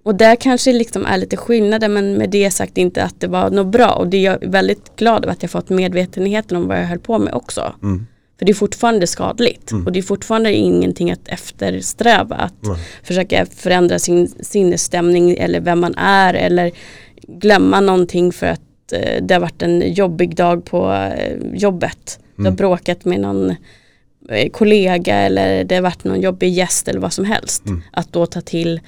Och där kanske liksom är lite skillnader men med det sagt inte att det var något bra och det är jag väldigt glad över att jag fått medvetenheten om vad jag höll på med också. Mm. För det är fortfarande skadligt mm. och det är fortfarande ingenting att eftersträva att försöka förändra sin sinnesstämning eller vem man är eller glömma någonting för att eh, det har varit en jobbig dag på eh, jobbet. Du har mm. bråkat med någon eh, kollega eller det har varit någon jobbig gäst eller vad som helst. Mm. Att då ta till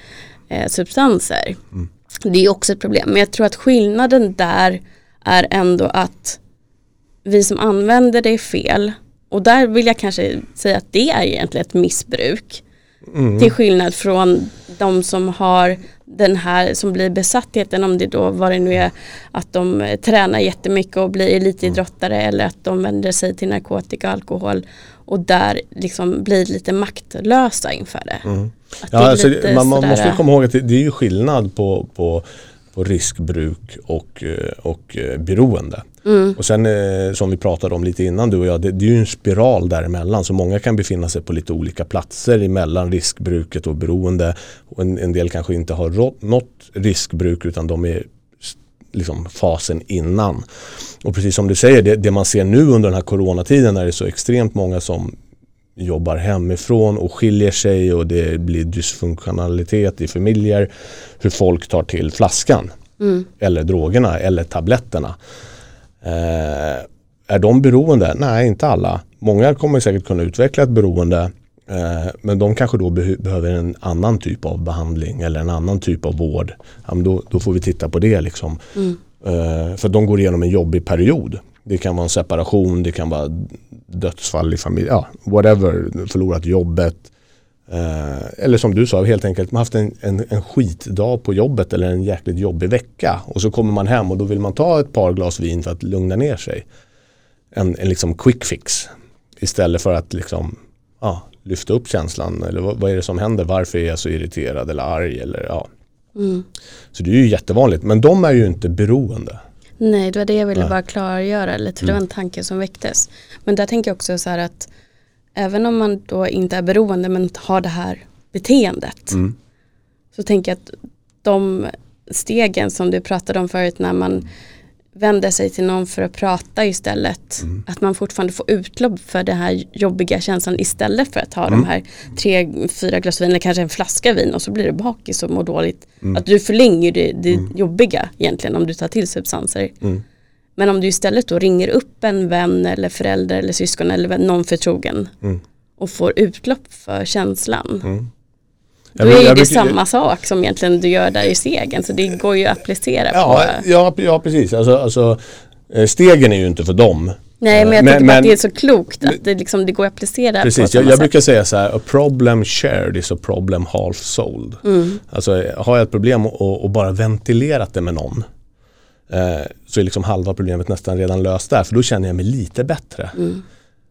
eh, substanser. Mm. Det är också ett problem. Men jag tror att skillnaden där är ändå att vi som använder det är fel. Och där vill jag kanske säga att det är egentligen ett missbruk. Mm. Till skillnad från de som har den här som blir besattheten om det då vad det nu är att de eh, tränar jättemycket och blir elitidrottare mm. eller att de vänder sig till narkotika och alkohol och där liksom blir lite maktlösa inför det. Mm. Ja, det alltså, man, man måste komma ihåg att det, det är ju skillnad på, på, på riskbruk och, eh, och eh, beroende. Mm. Och sen eh, som vi pratade om lite innan du och jag, det, det, är ju en spiral däremellan så många kan befinna sig på lite olika platser emellan riskbruket och beroende. Och en, en del kanske inte har rått, något riskbruk utan de är liksom fasen innan. Och precis som du säger, det, det man ser nu under den här coronatiden är det så extremt många som jobbar hemifrån och skiljer sig och det blir dysfunktionalitet i familjer. Hur folk tar till flaskan mm. eller drogerna eller tabletterna. Eh, är de beroende? Nej, inte alla. Många kommer säkert kunna utveckla ett beroende eh, men de kanske då be behöver en annan typ av behandling eller en annan typ av vård. Ja, då, då, får vi titta på det. Liksom. Mm. Eh, för de går igenom en jobbig period. Det kan vara en separation, det kan vara dödsfall i familjen, ja, whatever, förlorat jobbet. Eh, eller som du sa, helt enkelt man haft en, en, en skitdag på jobbet eller en jäkligt jobbig vecka och så kommer man hem och då vill man ta ett par glas vin för att lugna ner sig. En, en liksom quick fix istället för att liksom, ja, lyfta upp känslan eller vad, vad, är det som händer, varför är jag så irriterad eller arg eller ja. Mm. Så det är ju jättevanligt men de är ju inte beroende. Nej, det var det jag ville Nej. bara klargöra lite för mm. det var en tanke som väcktes. Men där tänker jag också så här att även om man då inte är beroende men har det här beteendet. Mm. Så tänker jag att de stegen som du pratade om förut när man vänder sig till någon för att prata istället. Mm. Att man fortfarande får utlopp för den här jobbiga känslan istället för att ta Mm. de här tre, fyra glas vin eller kanske en flaska vin och så blir du bakis och mår dåligt. Mm. Att du förlänger det, det jobbiga egentligen om du tar till substanser. Men om du istället då ringer upp en vän eller förälder eller syskon eller någon förtrogen Mm. och får utlopp för känslan. Mm. Då är ju det samma sak som egentligen du gör där i segern. Så det går ju att applicera Ja, på. ja, ja precis. Alltså, alltså, eh, stegen är ju inte för dem. Nej men jag Men- tycker bara att men- det är så klokt att det, liksom, det går att applicera Precis, jag, jag brukar säga så här, a problem shared is a problem half solved. Mm. Alltså har jag ett problem och, och bara ventilerat det med någon eh, så är liksom halva problemet nästan redan löst där för då känner jag mig lite bättre. Mm.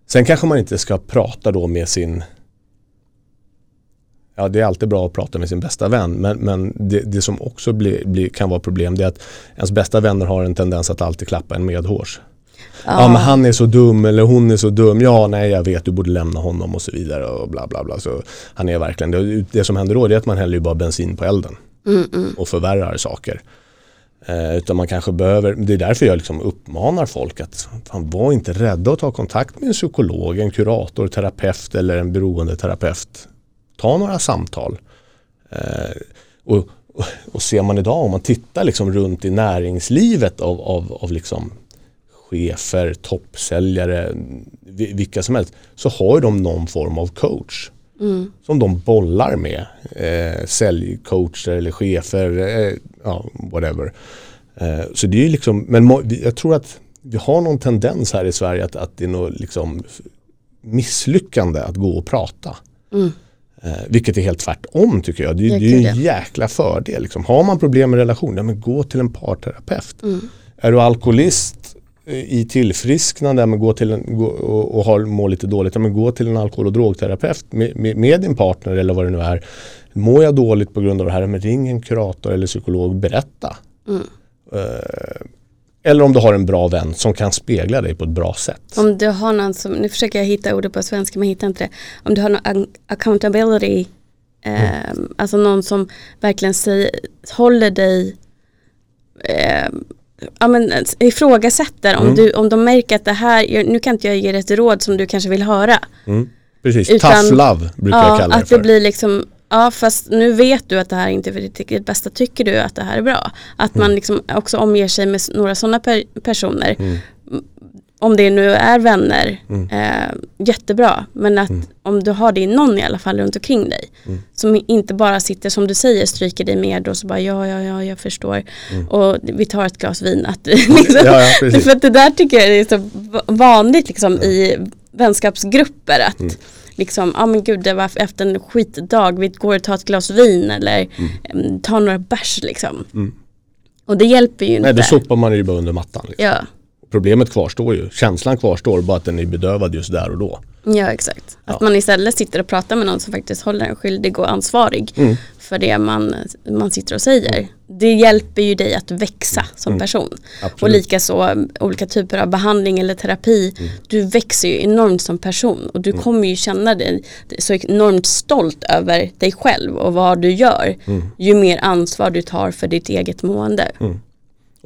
Sen kanske man inte ska prata då med sin Ja det är alltid bra att prata med sin bästa vän men, men det, det som också blir, blir, kan vara problem det är att ens bästa vänner har en tendens att alltid klappa en medhårs. Ja. men han är så dum eller hon är så dum. Ja nej jag vet du borde lämna honom och så vidare och bla bla bla. Så han är verkligen, det, det som händer då är att man häller ju bara bensin på elden Mm, mm. och förvärrar saker. Eh, utan man kanske behöver, det är därför jag liksom uppmanar folk att fan, var inte rädda att ta kontakt med en psykolog, en kurator, terapeut eller en beroendeterapeut. Ta några samtal. Eh, och, och, och ser man idag, om man tittar liksom runt i näringslivet av, av, av liksom chefer, toppsäljare, vilka som helst, så har ju de någon form av coach Mm. som de bollar med. Eh, säljcoacher eller chefer, eh, ja, whatever. Eh, så det är ju liksom, men jag tror att vi har någon tendens här i Sverige att, att det är något liksom misslyckande att gå och prata. Mm. Eh, vilket är helt tvärtom tycker jag. Det, det är ju en jäkla fördel. Liksom. Har man problem med relation, ja, men gå till en parterapeut. Mm. Är du alkoholist i tillfrisknande, men gå till en, gå, och, och har, mår lite dåligt, men gå till en alkohol och drogterapeut med, med, med din partner eller vad det nu är. Mår jag dåligt på grund av det här, men ring en kurator eller psykolog, berätta. Mm. Eh, eller om du har en bra vän som kan spegla dig på ett bra sätt. Om du har någon som, nu försöker jag hitta ordet på svenska men hittar inte det. Om du har någon ac- accountability, eh, alltså någon som verkligen säger, håller dig, eh, ja men ifrågasätter om, Mm. du, om de märker att det här, nu kan inte jag ge dig ett råd som du kanske vill höra. Mm. Precis, Utan- tough love brukar jag Ja, kalla det att för. det blir liksom, ja fast nu vet du att det här inte är ditt bästa, tycker du att det här är bra? Att man liksom också omger sig med några sådana per personer. Mm. Om det nu är vänner, Mm. eh, jättebra. Men att om du har det i någon i alla fall runt omkring dig. Mm. Som inte bara sitter som du säger, stryker dig med och så bara ja, ja, ja, jag förstår. Och vi tar ett glas vin. Att, liksom, Mm. Ja, ja, för att det där tycker jag är så va- vanligt liksom, i vänskapsgrupper. Att Mm. liksom, ja men gud det var efter en skitdag, vi går och tar ett glas vin eller mm. tar några bärs liksom. Mm. Och det hjälper ju inte. Nej, då sopar man ju bara under mattan. Liksom. ja. Problemet kvarstår ju. Känslan kvarstår, bara att den är bedövad just där och då. ja, exakt. Att man istället sitter och pratar med någon som faktiskt håller en skyldig och ansvarig Mm. för det man, man sitter och säger. Det hjälper ju dig att växa som person. Och Mm. Absolut. likaså um, olika typer av behandling eller terapi. Mm. Du växer ju enormt som person och du kommer ju känna dig så enormt stolt över dig själv och vad du gör. Mm. Ju mer ansvar du tar för ditt eget mående.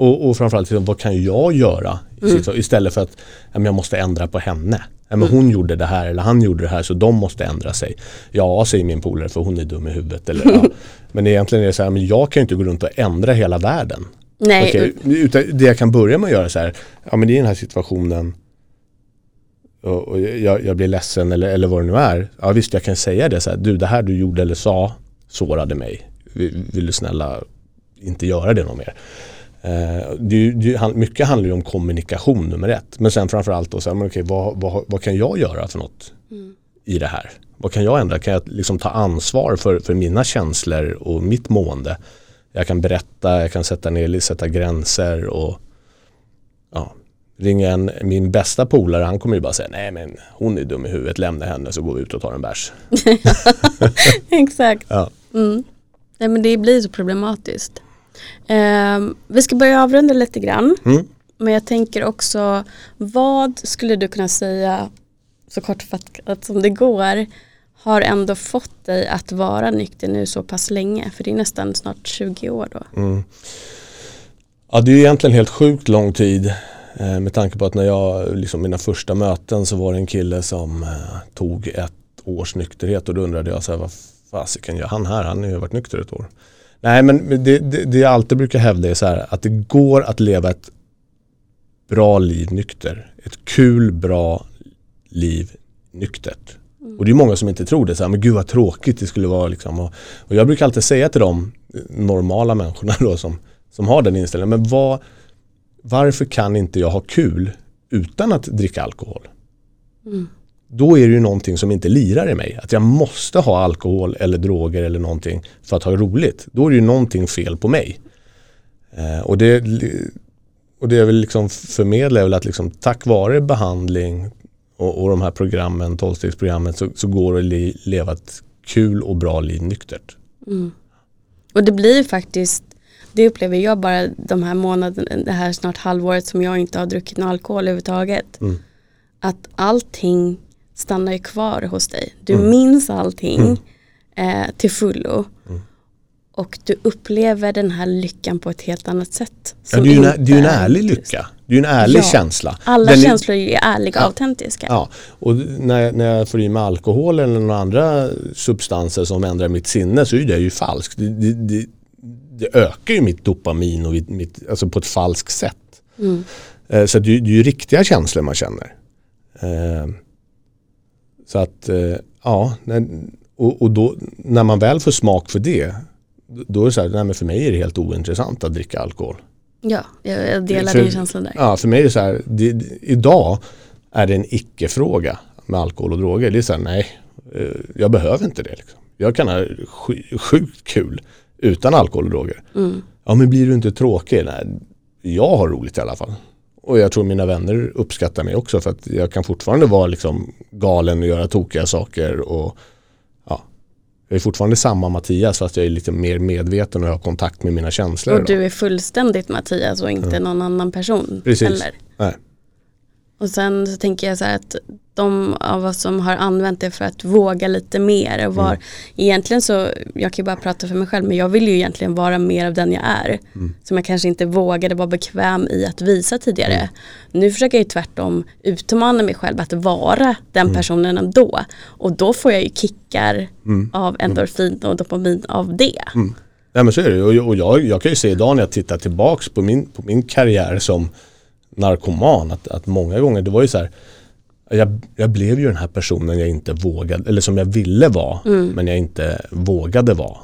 Och, och framförallt, liksom, vad kan jag göra? Mm. Istället för att ja, men jag måste ändra på henne. Ja, Mm. men hon gjorde det här eller han gjorde det här så de måste ändra sig. Ja, säger min polare för hon är dum i huvudet. Eller, ja. Men egentligen är det så här, men jag kan ju inte gå runt och ändra hela världen. Nej, Okej, utan det jag kan börja med att göra så här, ja men i den här situationen och, och jag, jag blir ledsen eller, eller vad det nu är. Ja visst jag kan säga det så här, du det här du gjorde eller sa sårade mig. Vill, vill du snälla inte göra det någon mer. Eh, är ju- han- mycket handlar ju om kommunikation nummer ett. Men sen framförallt då, så här, men okej, vad, vad, vad kan jag göra för något i det här? Vad kan jag ändra? Kan jag liksom ta ansvar för, för mina känslor och mitt mående? Jag kan berätta, jag kan sätta ner, sätta gränser och ja, ringa en, min bästa polare, han kommer ju bara säga nej men hon är dum i huvudet, lämna henne så går vi ut och tar en bärs. exakt. Ja. Mm. Nej, men det blir så problematiskt. Ehm, vi ska börja avrunda lite grann. Mm. Men jag tänker också, vad skulle du kunna säga så kortfattat som det går, har ändå fått dig att vara nykter nu så pass länge? För det är nästan snart 20 år då. Mm. Ja det är egentligen helt sjukt lång tid eh, med tanke på att när jag, liksom mina första möten så var det en kille som eh, tog ett års nykterhet och då undrade jag så här, vad fasiken gör han här? Han har ju varit nykter ett år. Nej men det, det, det jag alltid brukar hävda är så här att det går att leva ett bra liv nykter. Ett kul, bra liv nyktert. Mm. Och det är många som inte tror det. Så här, men gud vad tråkigt det skulle vara. Liksom. Och, och jag brukar alltid säga till de normala människorna då, som, som har den inställningen. Men vad, varför kan inte jag ha kul utan att dricka alkohol? Mm. Då är det ju någonting som inte lirar i mig. Att jag måste ha alkohol eller droger eller någonting för att ha roligt. Då är det ju någonting fel på mig. Eh, och, det, och det jag vill liksom förmedla är väl att liksom, tack vare behandling, och, och de här programmen, tolvstegsprogrammet, så, så går det att le, leva ett kul och bra liv nyktert. Mm. Och det blir faktiskt, det upplever jag bara de här månaderna, det här snart halvåret som jag inte har druckit någon alkohol överhuvudtaget. Mm. Att allting stannar ju kvar hos dig. Du mm. minns allting mm. eh, till fullo. Mm. Och du upplever den här lyckan på ett helt annat sätt. Ja, det är ju en, det är en ärlig lycka. Det är ju en ärlig ja, känsla. Alla den känslor är ärliga och ja, autentiska. Ja, och när, när jag får i mig alkohol eller några andra substanser som ändrar mitt sinne så är det ju falskt. Det, det, det, det ökar ju mitt dopamin och mitt, alltså på ett falskt sätt. Mm. Eh, så det, det är ju riktiga känslor man känner. Så att, eh, ja, och, och då, när man väl får smak för det då är det så här, nej, men för mig är det helt ointressant att dricka alkohol. Ja, jag delar din känsla där. Ja, för mig är det så här, det, det, idag är det en icke-fråga med alkohol och droger. Det är så här, nej, eh, jag behöver inte det. Liksom. Jag kan ha sjukt kul utan alkohol och droger. Mm. Ja, men blir du inte tråkig? Nej, jag har roligt i alla fall. Och jag tror mina vänner uppskattar mig också för att jag kan fortfarande vara liksom galen och göra tokiga saker och jag är fortfarande samma Mattias fast jag är lite mer medveten och har kontakt med mina känslor. Och du är fullständigt Mattias och inte ja. någon annan person. Precis. Eller? Nej. Och sen så tänker jag så här att de av oss som har använt det för att våga lite mer och var mm. egentligen så, jag kan ju bara prata för mig själv men jag vill ju egentligen vara mer av den jag är. Mm. Som jag kanske inte vågade vara bekväm i att visa tidigare. Mm. Nu försöker jag ju tvärtom utmana mig själv att vara den mm. personen ändå. Och då får jag ju kickar mm. av endorfin och dopamin av det. Mm. Ja men så är det och, och jag, jag kan ju se idag när jag tittar tillbaks på min, på min karriär som narkoman att, att många gånger det var ju så här jag, jag, blev ju den här personen jag inte vågade, eller som jag ville vara, mm. men jag inte vågade vara.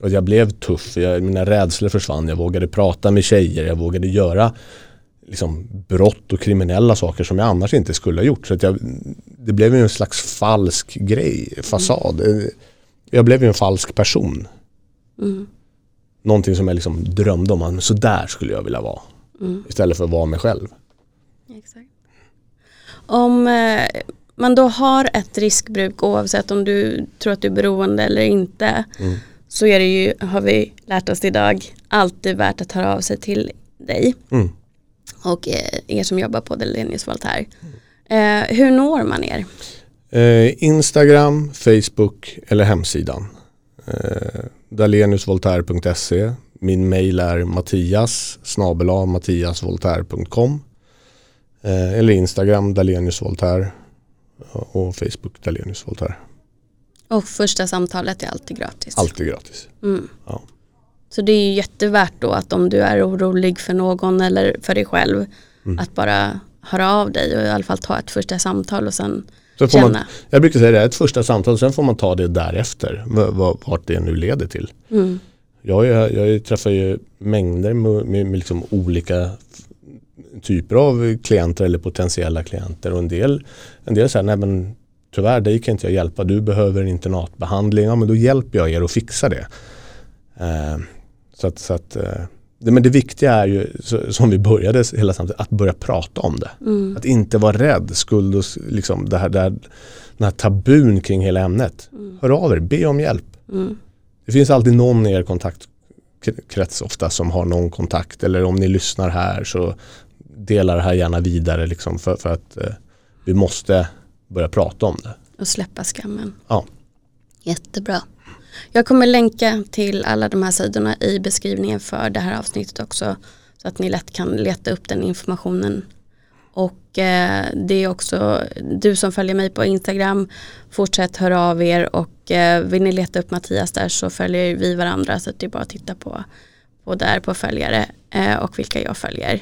Och jag blev tuff, jag, mina rädslor försvann, jag vågade prata med tjejer, jag vågade göra liksom, brott och kriminella saker som jag annars inte skulle ha gjort. Så jag, det blev ju en slags falsk grej, fasad. Mm. Jag blev ju en falsk person. Mm. Någonting som jag liksom drömde om, så där skulle jag vilja vara. Mm. Istället för att vara mig själv. Exakt. Om eh, man då har ett riskbruk oavsett om du tror att du är beroende eller inte mm. så är det ju, har vi lärt oss idag, alltid värt att höra av sig till dig. Mm. Och eh, er som jobbar på Delenius Voltaire. Eh, hur når man er? Eh, Instagram, Facebook eller hemsidan. Eh, Daleniusvoltaire.se Min mail är mattias snabela mattiasvoltaire.com Eh, eller Instagram Dalenius Voltaire och Facebook Dalenius Voltaire. Och första samtalet är alltid gratis? Alltid gratis. Mm. Ja. Så det är jättevärt då att om du är orolig för någon eller för dig själv mm. att bara höra av dig och i alla fall ta ett första samtal och sen känna. Man, jag brukar säga det, ett första samtal sen får man ta det därefter vart det nu leder till. Mm. Jag, jag, jag träffar ju mängder med, med, med liksom olika typer av klienter eller potentiella klienter och en del, en del säger nej men tyvärr dig kan inte jag hjälpa, du behöver internatbehandling, ja men då hjälper jag er att fixa det. Eh, så att, så att eh, det, men det viktiga är ju, som vi började hela samtidigt, att börja prata om det. Mm. Att inte vara rädd, skuld och liksom det här, det här, den här tabun kring hela ämnet. Mm. Hör av er, be om hjälp. Mm. Det finns alltid någon i er kontaktkrets ofta som har någon kontakt eller om ni lyssnar här så dela det här gärna vidare liksom för, för att eh, vi måste börja prata om det. Och släppa skammen. Ja. Jättebra. Jag kommer länka till alla de här sidorna i beskrivningen för det här avsnittet också. Så att ni lätt kan leta upp den informationen. Och eh, det är också du som följer mig på Instagram. Fortsätt höra av er och Eh, vill ni leta upp Mattias där så följer vi varandra. Så det är bara att titta på, på där på följare eh, och vilka jag följer.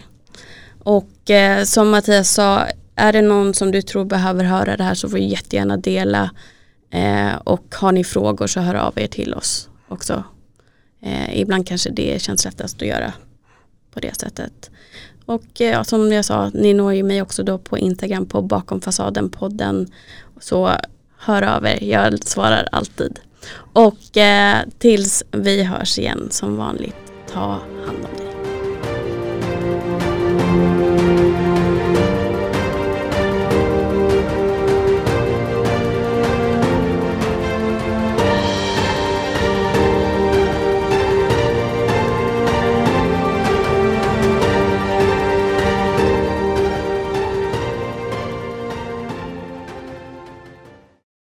Och eh, som Mattias sa, är det någon som du tror behöver höra det här så får du jättegärna dela. Eh, och har ni frågor så hör av er till oss också. Eh, ibland kanske det känns lättast att göra på det sättet. Och eh, ja, som jag sa, ni når ju mig också då på Instagram på bakom fasaden podden. Så hör av er, jag svarar alltid. Och eh, tills vi hörs igen som vanligt, ta hand om dig.